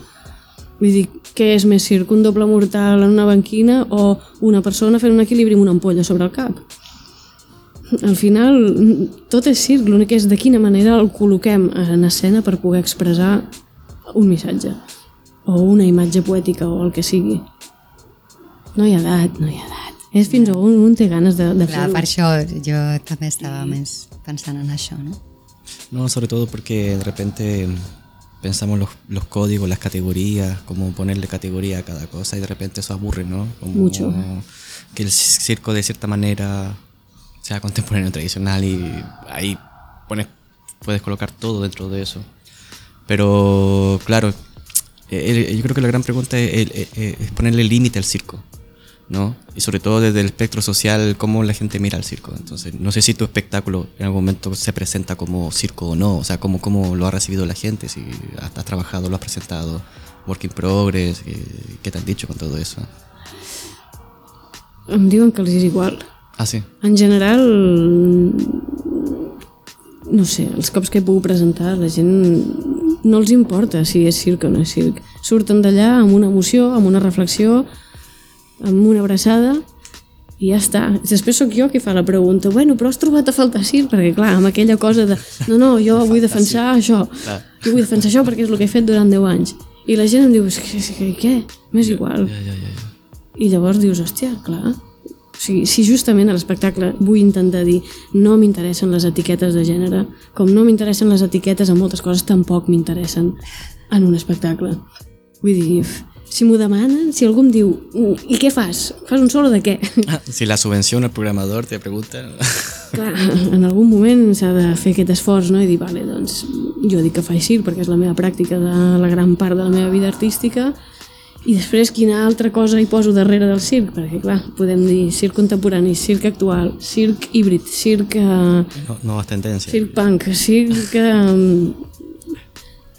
Vull dir, què és més circ? Un doble mortal en una banquina o una persona fent un equilibri amb una ampolla sobre el cap? Al final, tot és circ, l'únic és de quina manera el col·loquem en escena per poder expressar un missatge o una imatge poètica o el que sigui. No hi ha edat, no hi ha edat. És fins on un té ganes de, de
fer-ho. Per això jo també estava sí. més pensant en això, ¿no?
No, sobre todo porque de repente pensamos los, los códigos, las categorías, cómo ponerle categoría a cada cosa y de repente eso aburre, ¿no? Como
Mucho.
Que el circo de cierta manera sea contemporáneo, tradicional y ahí pones, puedes colocar todo dentro de eso. Pero claro, eh, yo creo que la gran pregunta es, ponerle límite al circo, ¿no? Y sobre todo desde el espectro social, cómo la gente mira al circo. Entonces, no sé si tu espectáculo en algún momento se presenta como circo o no, o sea, cómo, cómo lo ha recibido la gente, si has, trabajado, lo has presentado, work in progress, ¿qué, te han dicho con todo eso?
Em diuen que igual.
Ah, sí?
En general, no sé, els cops que he pogut presentar, la gent no els importa si és circ o no és circ. Surten d'allà amb una emoció, amb una reflexió, amb una abraçada i ja està. Després sóc jo qui fa la pregunta, bueno, però has trobat a faltar circ? Perquè clar, amb aquella cosa de, no, no, jo vull defensar això, jo vull defensar això perquè és el que he fet durant 10 anys. I la gent em diu, que, que, què? M'és igual. Ja, ja, ja, ja. I llavors dius, hòstia, clar, o sigui, si justament a l'espectacle vull intentar dir no m'interessen les etiquetes de gènere, com no m'interessen les etiquetes en moltes coses, tampoc m'interessen en un espectacle. Vull dir, si m'ho demanen, si algú em diu "Mm, i què fas? Fas un solo de què?
Ah, Si la subvención al programador te pregunta.
Clar, en algun moment s'ha de fer aquest esforç no? i dir, vale, doncs jo dic que faig circ perquè és la meva pràctica de la gran part de la meva vida artística i després quina altra cosa hi poso darrere del circ, perquè clar, podem dir circ contemporani, circ actual, circ híbrid, circ, eh,
No, nuevas tendencias.
circ punk, circ... Eh,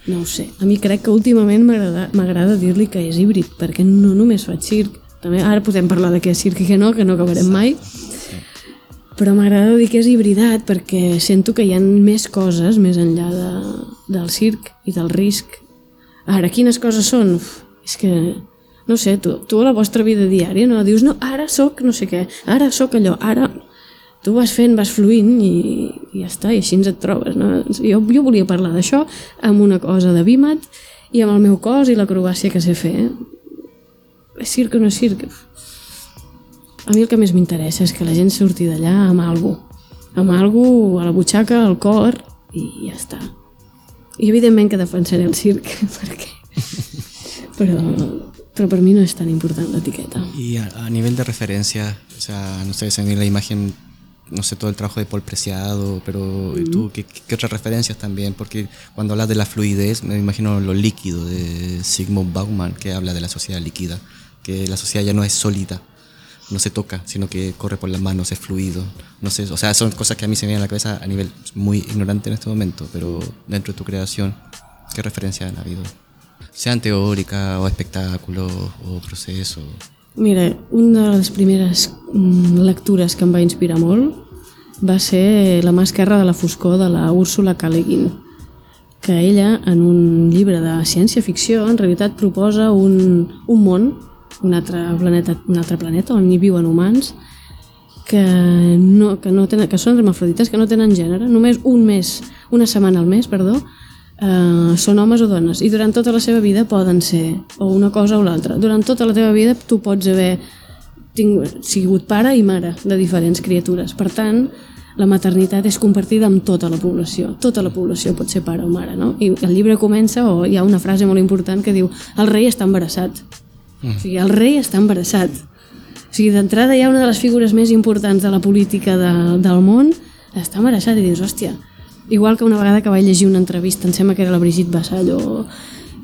no ho sé, a mi crec que últimament m'agrada dir-li que és híbrid, perquè no només faig circ, també ara podem parlar de què és circ i què no, que no acabarem mai, però m'agrada dir que és hibridat perquè sento que hi ha més coses més enllà de, del circ i del risc. Ara, quines coses són? Uf, és que, no sé, tu, tu a la vostra vida diària no dius, no, ara sóc no sé què, ara sóc allò, ara... Tu vas fent, vas fluint i, i ja està, i així ens et trobes. No? Jo, jo volia parlar d'això amb una cosa de Bimat i amb el meu cos i l'acrobàcia que sé fer. És circ o no és circ? A mi el que més m'interessa és que la gent surti d'allà amb algú, amb algú a la butxaca, al cor, i ja està. I evidentment que defensaré el circ, perquè... Però, però per mi no és tan important l'etiqueta.
Y a, a nivel de referencia, o sea, no sé, se me la imagen, no sé, todo el trabajo de Paul Preciado, pero ¿y tú qué, qué otras referencias también? Porque cuando hablas de la fluidez, me imagino lo líquido de Sigmund Bauman, que habla de la sociedad líquida, que la sociedad ya no es sólida, no se toca, sino que corre por las manos, es fluido. No sé, o sea, son cosas que a mí se me vienen a la cabeza a nivel muy ignorante en este momento, pero dentro de tu creación, ¿qué referencias han habido? Sean teóricas o espectáculos o procesos.
Mira, una de les primeres mm, lectures que em va inspirar molt va ser La mà esquerra de la foscor de la Úrsula K. Le Guin, que ella, en un llibre de ciència-ficció, en realitat proposa un, un món, un altre planeta, un altre planeta on hi viuen humans, que, no, que, no tenen, que són hermafrodites, que no tenen gènere, només un mes, una setmana al mes, perdó, eh, són homes o dones i durant tota la seva vida poden ser o una cosa o l'altra. Durant tota la teva vida tu pots haver tingut, sigut pare i mare de diferents criatures. Per tant, la maternitat és compartida amb tota la població. Tota la població pot ser pare o mare, no? I el llibre comença, o hi ha una frase molt important que diu el rei està embarassat. O sigui, el rei està embarassat. O sigui, d'entrada hi ha una de les figures més importants de la política de, del món, està embarassat i dius, hòstia, igual que una vegada que vaig llegir una entrevista, em sembla que era la Brigitte Vassallo,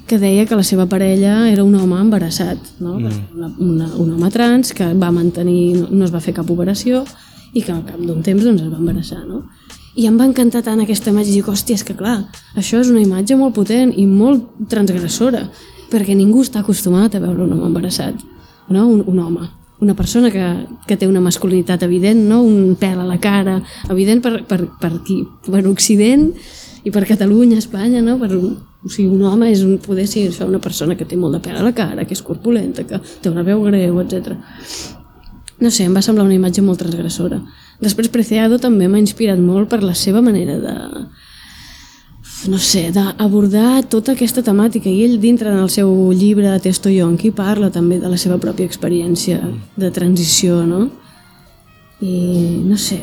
que deia que la seva parella era un home embarassat, no? una, una, un home trans que va mantenir, no, no es va fer cap operació i que al cap d'un temps doncs, es va embarassar. No? I em va encantar tant aquesta imatge, i dic, hòstia, és que clar, això és una imatge molt potent i molt transgressora, perquè ningú està acostumat a veure un home embarassat, no? un, un home una persona que, que té una masculinitat evident, no? un pèl a la cara, evident per, per, per aquí, per Occident i per Catalunya, Espanya, no? per, o sigui, un home és un, poder ser això, una persona que té molt de pèl a la cara, que és corpulenta, que té una veu greu, etc. No sé, em va semblar una imatge molt transgressora. Després Preciado també m'ha inspirat molt per la seva manera de, no sé, d'abordar tota aquesta temàtica i ell dintre del seu llibre de Testo Yonki parla també de la seva pròpia experiència de transició, no? I no sé,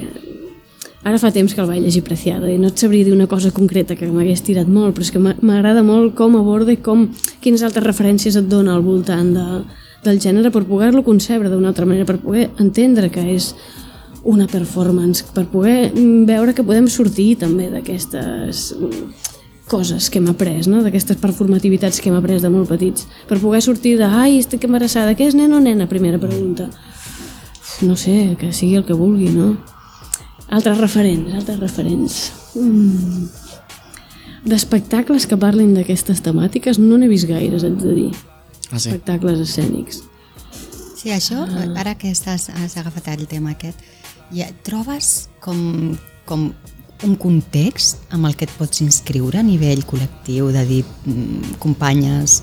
ara fa temps que el vaig llegir Preciado i no et sabria dir una cosa concreta que m'hagués tirat molt, però és que m'a- m'agrada molt com aborda i com, quines altres referències et dona al voltant de, del gènere per poder-lo concebre d'una altra manera, per poder entendre que és una performance, per poder mm, veure que podem sortir també d'aquestes mm, coses que hem après, no? d'aquestes performativitats que hem après de molt petits, per poder sortir de ai, estic embarassada, què és nen o nena? Primera pregunta. No sé, que sigui el que vulgui, no? Altres referents, altres referents. Mm. D'espectacles que parlin d'aquestes temàtiques no n'he vist gaires, haig de dir.
Ah, sí.
Espectacles escènics.
Sí, això, ara que estàs, has agafat el tema aquest, ja trobes com, com un context amb el que et pots inscriure a nivell col·lectiu, de dir mm, companyes,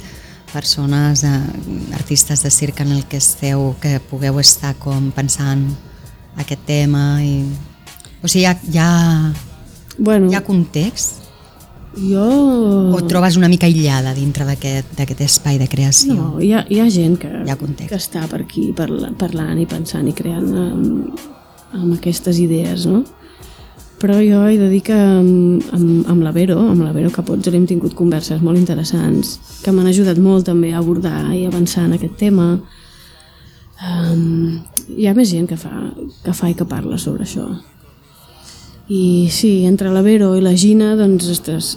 persones, eh, artistes de circ en el que esteu, que pugueu estar com pensant aquest tema i... O sigui, hi ha, hi ha,
Bueno,
hi ha context?
jo...
O et trobes una mica aïllada dintre d'aquest d'aquest espai de creació?
No, hi ha, hi ha gent que,
Hi ha context.
que està per aquí parla, parlant i pensant i creant amb, amb aquestes idees, no? Però jo he de dir que amb, amb, amb la Vero, amb la Vero Capozzo hem tingut converses molt interessants que m'han ajudat molt també a abordar i avançar en aquest tema. Um, hi ha més gent que fa, que fa i que parla sobre això. I sí, entre la Vero i la Gina, doncs, ostres,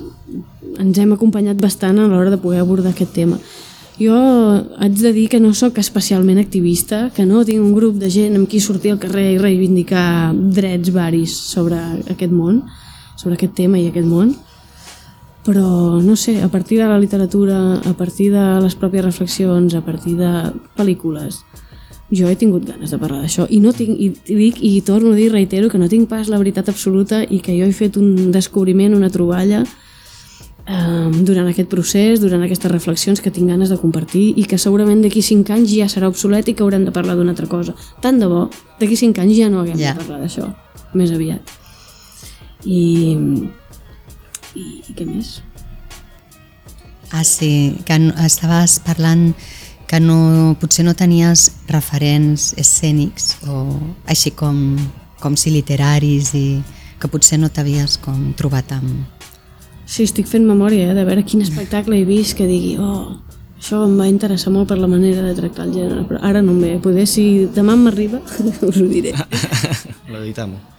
ens hem acompanyat bastant a l'hora de poder abordar aquest tema. Jo haig de dir que no sóc especialment activista, que no. Tinc un grup de gent amb qui sortir al carrer i reivindicar drets varis sobre aquest món, sobre aquest tema i aquest món, però no sé, a partir de la literatura, a partir de les pròpies reflexions, a partir de pel·lícules, jo he tingut ganes de parlar d'això. I no tinc, i dic i torno a dir, reitero que no tinc pas la veritat absoluta i que jo he fet un descobriment, una troballa durant aquest procés, durant aquestes reflexions que tinc ganes de compartir i que segurament d'aquí 5 anys ja serà obsolet i que haurem de parlar d'una altra cosa. Tant de bo, d'aquí 5 anys ja no haguem ja. de parlar d'això, més aviat. I, i, i què més?
Ah, sí, que estaves parlant que no, potser no tenies referents escènics o així com, com si literaris i que potser no t'havies com trobat amb,
Sí, estic fent memòria eh, de veure quin espectacle he vist que digui, oh, això em va interessar molt per la manera de tractar el gènere, però ara no em ve. Poder, si demà m'arriba, us ho diré.
Lo editamos.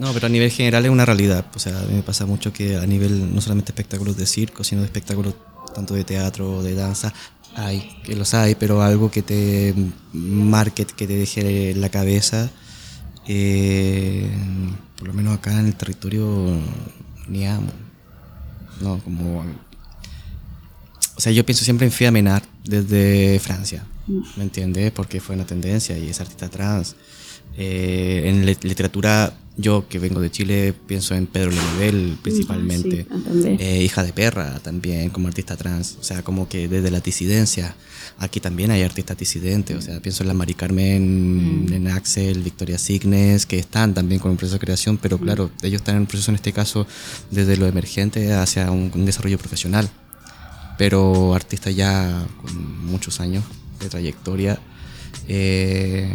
No, pero a nivel general es una realidad. O sea, a mí me pasa mucho que a nivel no solamente espectáculos de circo, sino de espectáculos tanto de teatro, de danza, hay, que los hay, pero algo que te marque, que te deje la cabeza, eh, por lo menos acá en el territorio, ni amo. ¿No? Como... O sea, yo pienso siempre en Fia Menard desde Francia, ¿me entiendes? Porque fue una tendencia y es artista trans. Eh, en literatura, yo que vengo de Chile, pienso en Pedro Lenivel principalmente. Sí, eh, hija de perra también, como artista trans. O sea, como que desde la disidencia. Aquí también hay artistas disidentes. O sea, pienso en la Mari Carmen, mm. en Axel, Victoria Signes, que están también con un proceso de creación, pero mm. claro, ellos están en un proceso en este caso desde lo emergente hacia un, un desarrollo profesional. Pero artistas ya con muchos años de trayectoria. Eh,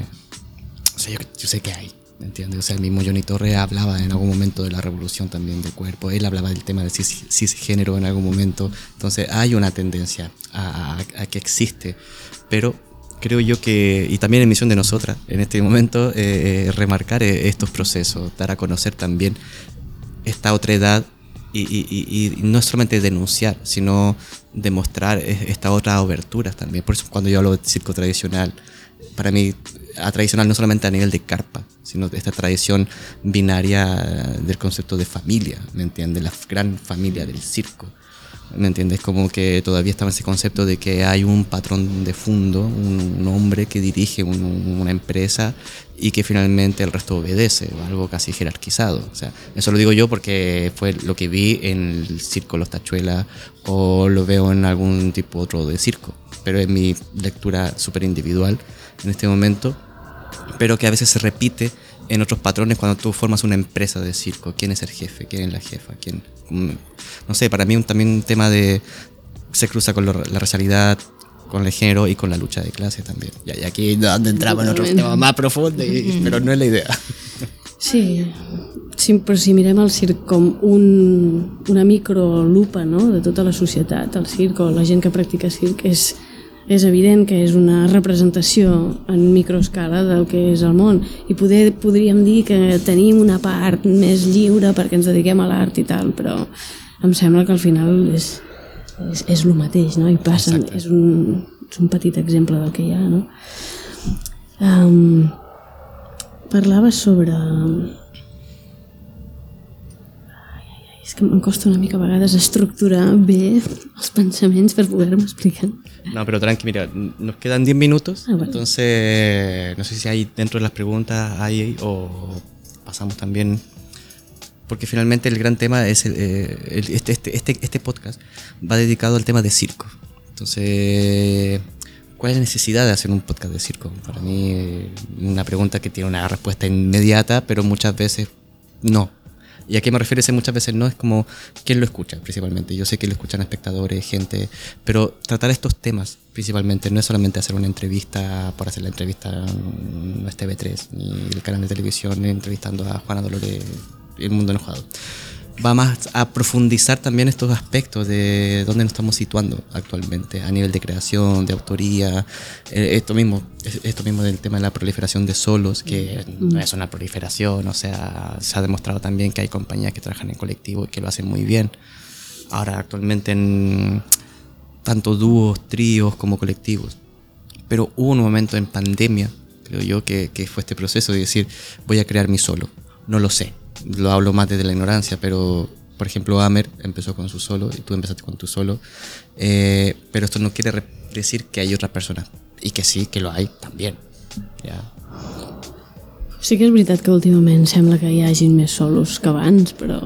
o sea, yo, sé que hay, ¿me entiendes? O sea, el mismo Johnny Torre hablaba en algún momento de la revolución también del cuerpo, él hablaba del tema del cisgénero en algún momento, entonces hay una tendencia a, que existe, pero creo yo que, y también en misión de nosotras en este momento, eh, eh, remarcar eh, estos procesos, dar a conocer también esta otra edad y, y, y, no solamente denunciar, sino demostrar estas otras aberturas también. Por eso cuando yo hablo de circo tradicional, para mí a tradicional no solamente a nivel de carpa, sino esta tradición binaria del concepto de familia, ¿me entiendes? La gran familia del circo. ¿Me entiendes? Como que todavía estaba ese concepto de que hay un patrón de fondo, un, hombre que dirige una empresa y que finalmente el resto obedece, algo casi jerarquizado. O sea, eso lo digo yo porque fue lo que vi en el circo Los Tachuelas o lo veo en algún tipo otro de circo, pero es mi lectura súper individual en este momento pero que a veces se repite en otros patrones cuando tú formas una empresa de circo. ¿Quién es el jefe? ¿Quién es la jefa? ¿Quién? Mm, no sé, para mí un, también un tema de... se cruza con la racialidad, con el género y con la lucha de clase también. Y aquí es donde entramos en otros temas más profundos, pero no es la idea.
Sí, sí, però si mirem el circ com un, una microlupa no? de tota la societat, el circ o la gent que practica circ és és evident que és una representació en microescala del que és el món i poder, podríem dir que tenim una part més lliure perquè ens dediquem a l'art i tal, però em sembla que al final és, és, és el mateix, no? I passa, és un, és un petit exemple del que hi ha, no? Um, parlava sobre és que em costa una mica a vegades estructurar bé els pensaments per poder-me explicar.
No, pero tranqui, mira, nos quedan 10 minutos, ah, bueno. entonces no sé si hay dentro de las preguntas hay o pasamos también, porque finalmente el gran tema es el, eh, el, este, este, este, este podcast va dedicado al tema de circo. Entonces, ¿cuál es la necesidad de hacer un podcast de circo? Para mí, una pregunta que tiene una respuesta inmediata, pero muchas veces no ¿Y a qué me refiero muchas veces no? Es como quién lo escucha principalmente. Yo sé que lo escuchan espectadores, gente, pero tratar estos temas principalmente no es solamente hacer una entrevista por hacer la entrevista, no es TV3 ni el canal de televisión entrevistando a Juana Dolores el mundo enojado. Va más a profundizar también estos aspectos de dónde nos estamos situando actualmente a nivel de creación, de autoría, eh, esto mismo, esto mismo del tema de la proliferación de solos, que no es una proliferación, o sea, se ha demostrado también que hay compañías que trabajan en colectivo y que lo hacen muy bien. Ahora actualmente en tanto dúos, tríos como colectivos. Pero hubo un momento en pandemia, creo yo, que, que fue este proceso de decir, voy a crear mi solo. No lo sé, lo hablo más desde la ignorancia, pero por ejemplo Amer empezó con su solo y tú empezaste con tu solo. Eh, pero esto no quiere decir que hay otras personas. I que sí, que lo hay también. Ja.
Sí que és veritat que últimament sembla que hi hagin més solos que abans, però...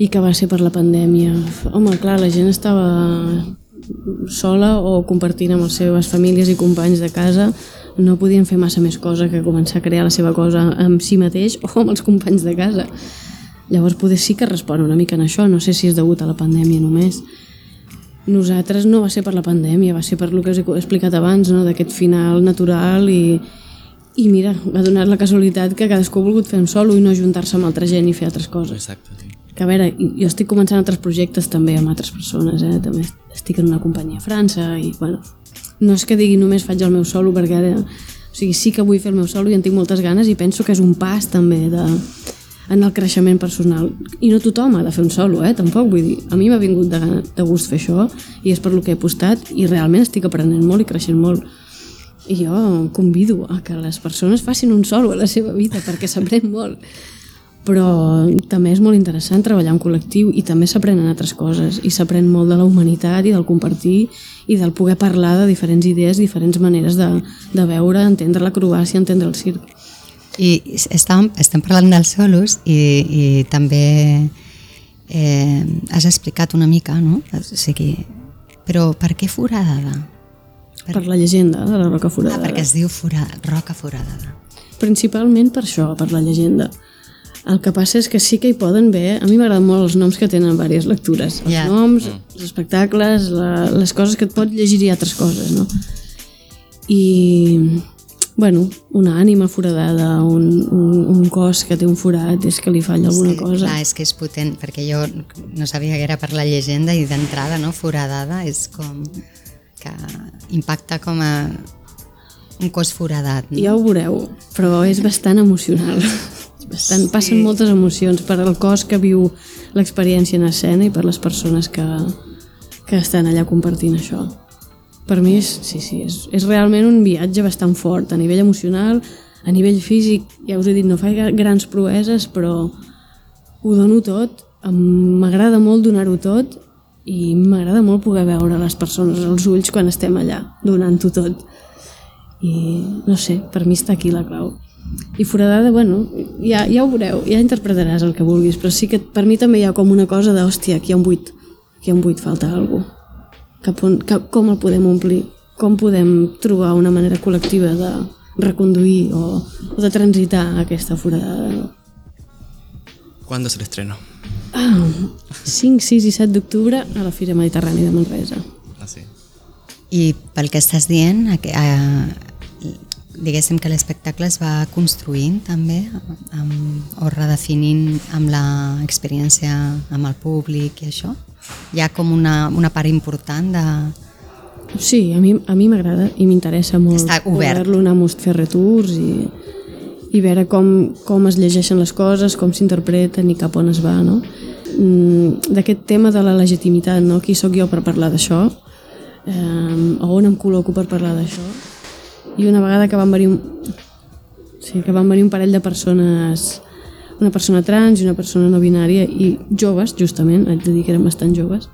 I que va ser per la pandèmia. Home, clar, la gent estava sola o compartint amb les seves famílies i companys de casa no podien fer massa més cosa que començar a crear la seva cosa amb si mateix o amb els companys de casa. Llavors poder sí que respon una mica en això, no sé si és degut a la pandèmia només. Nosaltres no va ser per la pandèmia, va ser per el que us he explicat abans, no? d'aquest final natural i, i mira, ha donat la casualitat que cadascú ha volgut fer un solo i no juntar-se amb altra gent i fer altres coses.
Exacte, sí.
Que a veure, jo estic començant altres projectes també amb altres persones, eh? també estic en una companyia a França i bueno, no és que digui només faig el meu solo perquè ara, o sigui, sí que vull fer el meu solo i en tinc moltes ganes i penso que és un pas també de, en el creixement personal i no tothom ha de fer un solo, eh? tampoc vull dir, a mi m'ha vingut de, de gust fer això i és per lo que he apostat i realment estic aprenent molt i creixent molt i jo convido a que les persones facin un solo a la seva vida perquè s'aprèn molt però també és molt interessant treballar en col·lectiu i també s'aprenen altres coses i s'aprèn molt de la humanitat i del compartir i del poder parlar de diferents idees, diferents maneres de, de veure, entendre l'acrobàcia, entendre el circ.
I estem, estem parlant dels solos i, i també eh, has explicat una mica, no? O sigui, però per què foradada?
Per, per la llegenda de la Roca Foradada.
Ah, perquè es diu forada, Roca Foradada.
Principalment per això, per la llegenda. El que passa és que sí que hi poden haver... A mi m'agraden molt els noms que tenen diverses lectures. Els
Ja.
noms, els espectacles, la, les coses que et pot llegir i altres coses, no? I, bueno, una ànima foradada, un, un, un cos que té un forat, és que li falla alguna cosa.
Clar, és que és potent, perquè jo no sabia que era per la llegenda i d'entrada, no? Foradada és com que impacta com a un cos foradat. No?
Ja ho veureu, però és bastant emocional. Bastant, sí. Passen moltes emocions per al cos que viu l'experiència en escena i per les persones que, que estan allà compartint això. Per mi és, sí, sí, és, és realment un viatge bastant fort a nivell emocional, a nivell físic, ja us he dit, no faig grans proeses, però ho dono tot, m'agrada molt donar-ho tot i m'agrada molt poder veure les persones als ulls quan estem allà, donant-ho tot i no sé, per mi està aquí la clau i foradada, bueno, ja, ja ho veureu ja interpretaràs el que vulguis però sí que per mi també hi ha com una cosa de hòstia, aquí hi ha un buit aquí hi ha un buit, falta alguna cosa cap on, cap, com el podem omplir com podem trobar una manera col·lectiva de reconduir o, o de transitar aquesta foradada no?
¿Cuándo es el estreno?
ah, 5, 6 i 7 d'octubre a la Fira Mediterrània de Manresa
Así.
I pel que estàs dient, a, a, diguéssim que l'espectacle es va construint també amb, o redefinint amb l'experiència amb el públic i això? Hi ha com una, una part important de...
Sí, a mi a mi m'agrada i m'interessa molt poder-lo anar a fer retours i, i veure com, com es llegeixen les coses, com s'interpreten i cap on es va, no? Mm, D'aquest tema de la legitimitat, no? Qui sóc jo per parlar d'això? Eh, on em col·loco per parlar d'això? I una vegada que van venir un, sí, que van venir un parell de persones una persona trans i una persona no binària i joves, justament, haig de dir que eren bastant joves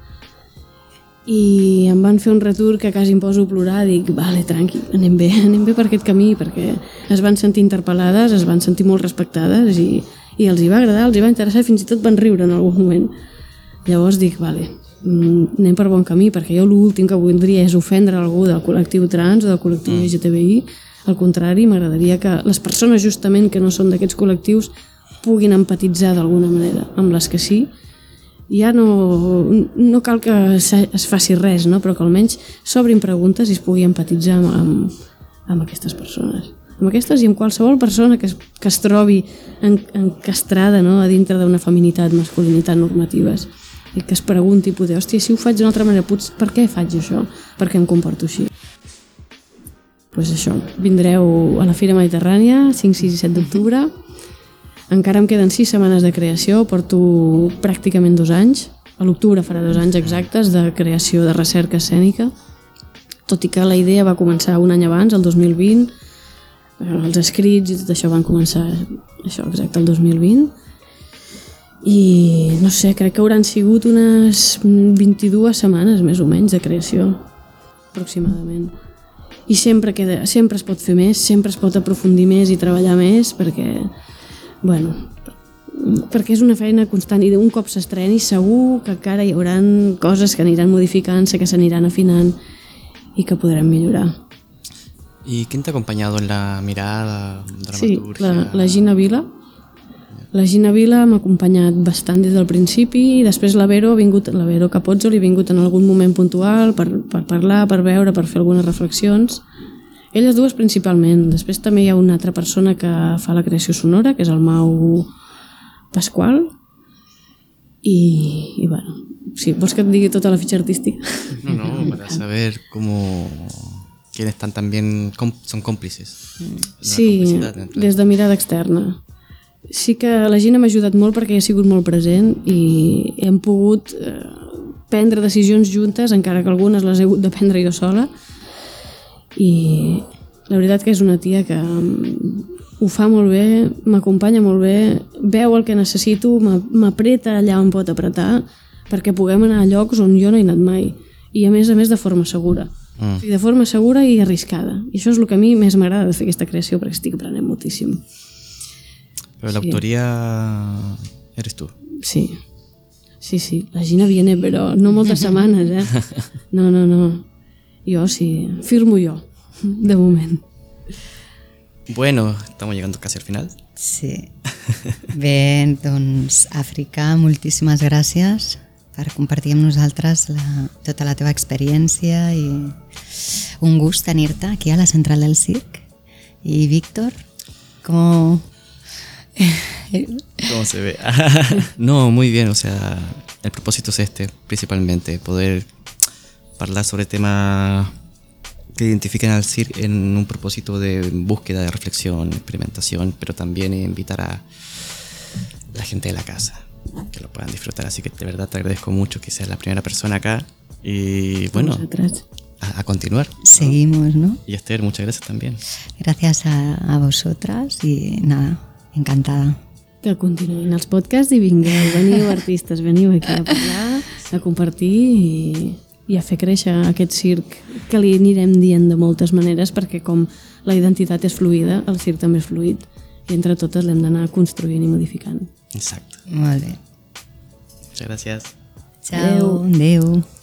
i em van fer un retur que quasi em poso a plorar dic, vale, tranqui, anem bé anem bé per aquest camí, perquè es van sentir interpel·lades es van sentir molt respectades i, i els hi va agradar, els hi va interessar i fins i tot van riure en algun moment. Llavors dic, vale, anem per bon camí perquè jo l'últim que voldria és ofendre algú del col·lectiu trans o del col·lectiu LGTBI al contrari, m'agradaria que les persones justament que no són d'aquests col·lectius puguin empatitzar d'alguna manera amb les que sí ja no, no cal que es faci res, no? però que almenys s'obrin preguntes i es pugui empatitzar amb, amb, amb aquestes persones. amb aquestes i amb qualsevol persona que es, que es trobi en, encastrada no? a dintre d'una feminitat, masculinitat normatives i que es pregunti, poder, hòstia, si ho faig d'una altra manera, potser, per què faig això? Per què em comporto així? Pues això, vindreu a la Fira Mediterrània, 5, 6 i 7 d'octubre. Encara em queden 6 setmanes de creació, porto pràcticament dos anys. A l'octubre farà dos anys exactes de creació de recerca escènica, tot i que la idea va començar un any abans, el 2020, eh, els escrits i tot això van començar això exacte el 2020 i no sé, crec que hauran sigut unes 22 setmanes més o menys de creació aproximadament i sempre, queda, sempre es pot fer més sempre es pot aprofundir més i treballar més perquè bueno, perquè és una feina constant i d'un cop s'estreni segur que encara hi haurà coses que aniran modificant-se, que s'aniran afinant i que podrem millorar.
¿Y quién te ha acompañado en la mirada,
dramaturgia? Sí, la, la Gina Vila. La Gina Vila m'ha acompanyat bastant des del principi i després la Vero ha vingut, la Vero Capozzo li ha vingut en algun moment puntual per, per parlar, per veure, per fer algunes reflexions. Elles dues principalment. Després també hi ha una altra persona que fa la creació sonora, que és el Mau Pasqual. I, i bueno, sí, vols que et digui tota la fitxa artística?
No, no, para saber cómo quienes están también son còmplices.
Sí, des de mirada externa. Sí que la Gina m'ha ajudat molt perquè ha sigut molt present i hem pogut eh, prendre decisions juntes, encara que algunes les he hagut de prendre jo sola. I la veritat que és una tia que mm, ho fa molt bé, m'acompanya molt bé, veu el que necessito, m'apreta allà on pot apretar perquè puguem anar a llocs on jo no he anat mai i a més a més de forma segura. Mm. O sigui, de forma segura i arriscada. I això és el que a mi més m'agrada de fer aquesta creació perquè estic aprenent moltíssim.
Però sí. l'autoria eres tu.
Sí. Sí, sí. La Gina viene, però no moltes setmanes, eh? No, no, no. Jo sí, firmo jo, de moment.
Bueno, estamos llegando casi al final.
Sí. Bé, doncs, Àfrica, moltíssimes gràcies per compartir amb nosaltres la, tota la teva experiència i un gust tenir-te aquí a la central del circ. Y Víctor, ¿cómo...
¿Cómo se ve? no, muy bien, o sea, el propósito es este, principalmente, poder hablar sobre temas que identifiquen al CIR en un propósito de búsqueda, de reflexión, experimentación, pero también invitar a la gente de la casa que lo puedan disfrutar. Así que de verdad te agradezco mucho que seas la primera persona acá. Y bueno, a, a, continuar.
Seguimos, ¿no?
Y Esther, muchas gracias también.
Gracias a, a vosotras y nada, encantada.
Que continuïn els podcasts i vingueu, veniu artistes, veniu aquí a parlar, a compartir i, i a fer créixer aquest circ que li anirem dient de moltes maneres perquè com la identitat és fluida, el circ també és fluid i entre totes l'hem d'anar construint i modificant.
Exacto.
Molt bé.
Muchas gracias.
Chao. Adeu. Adeu.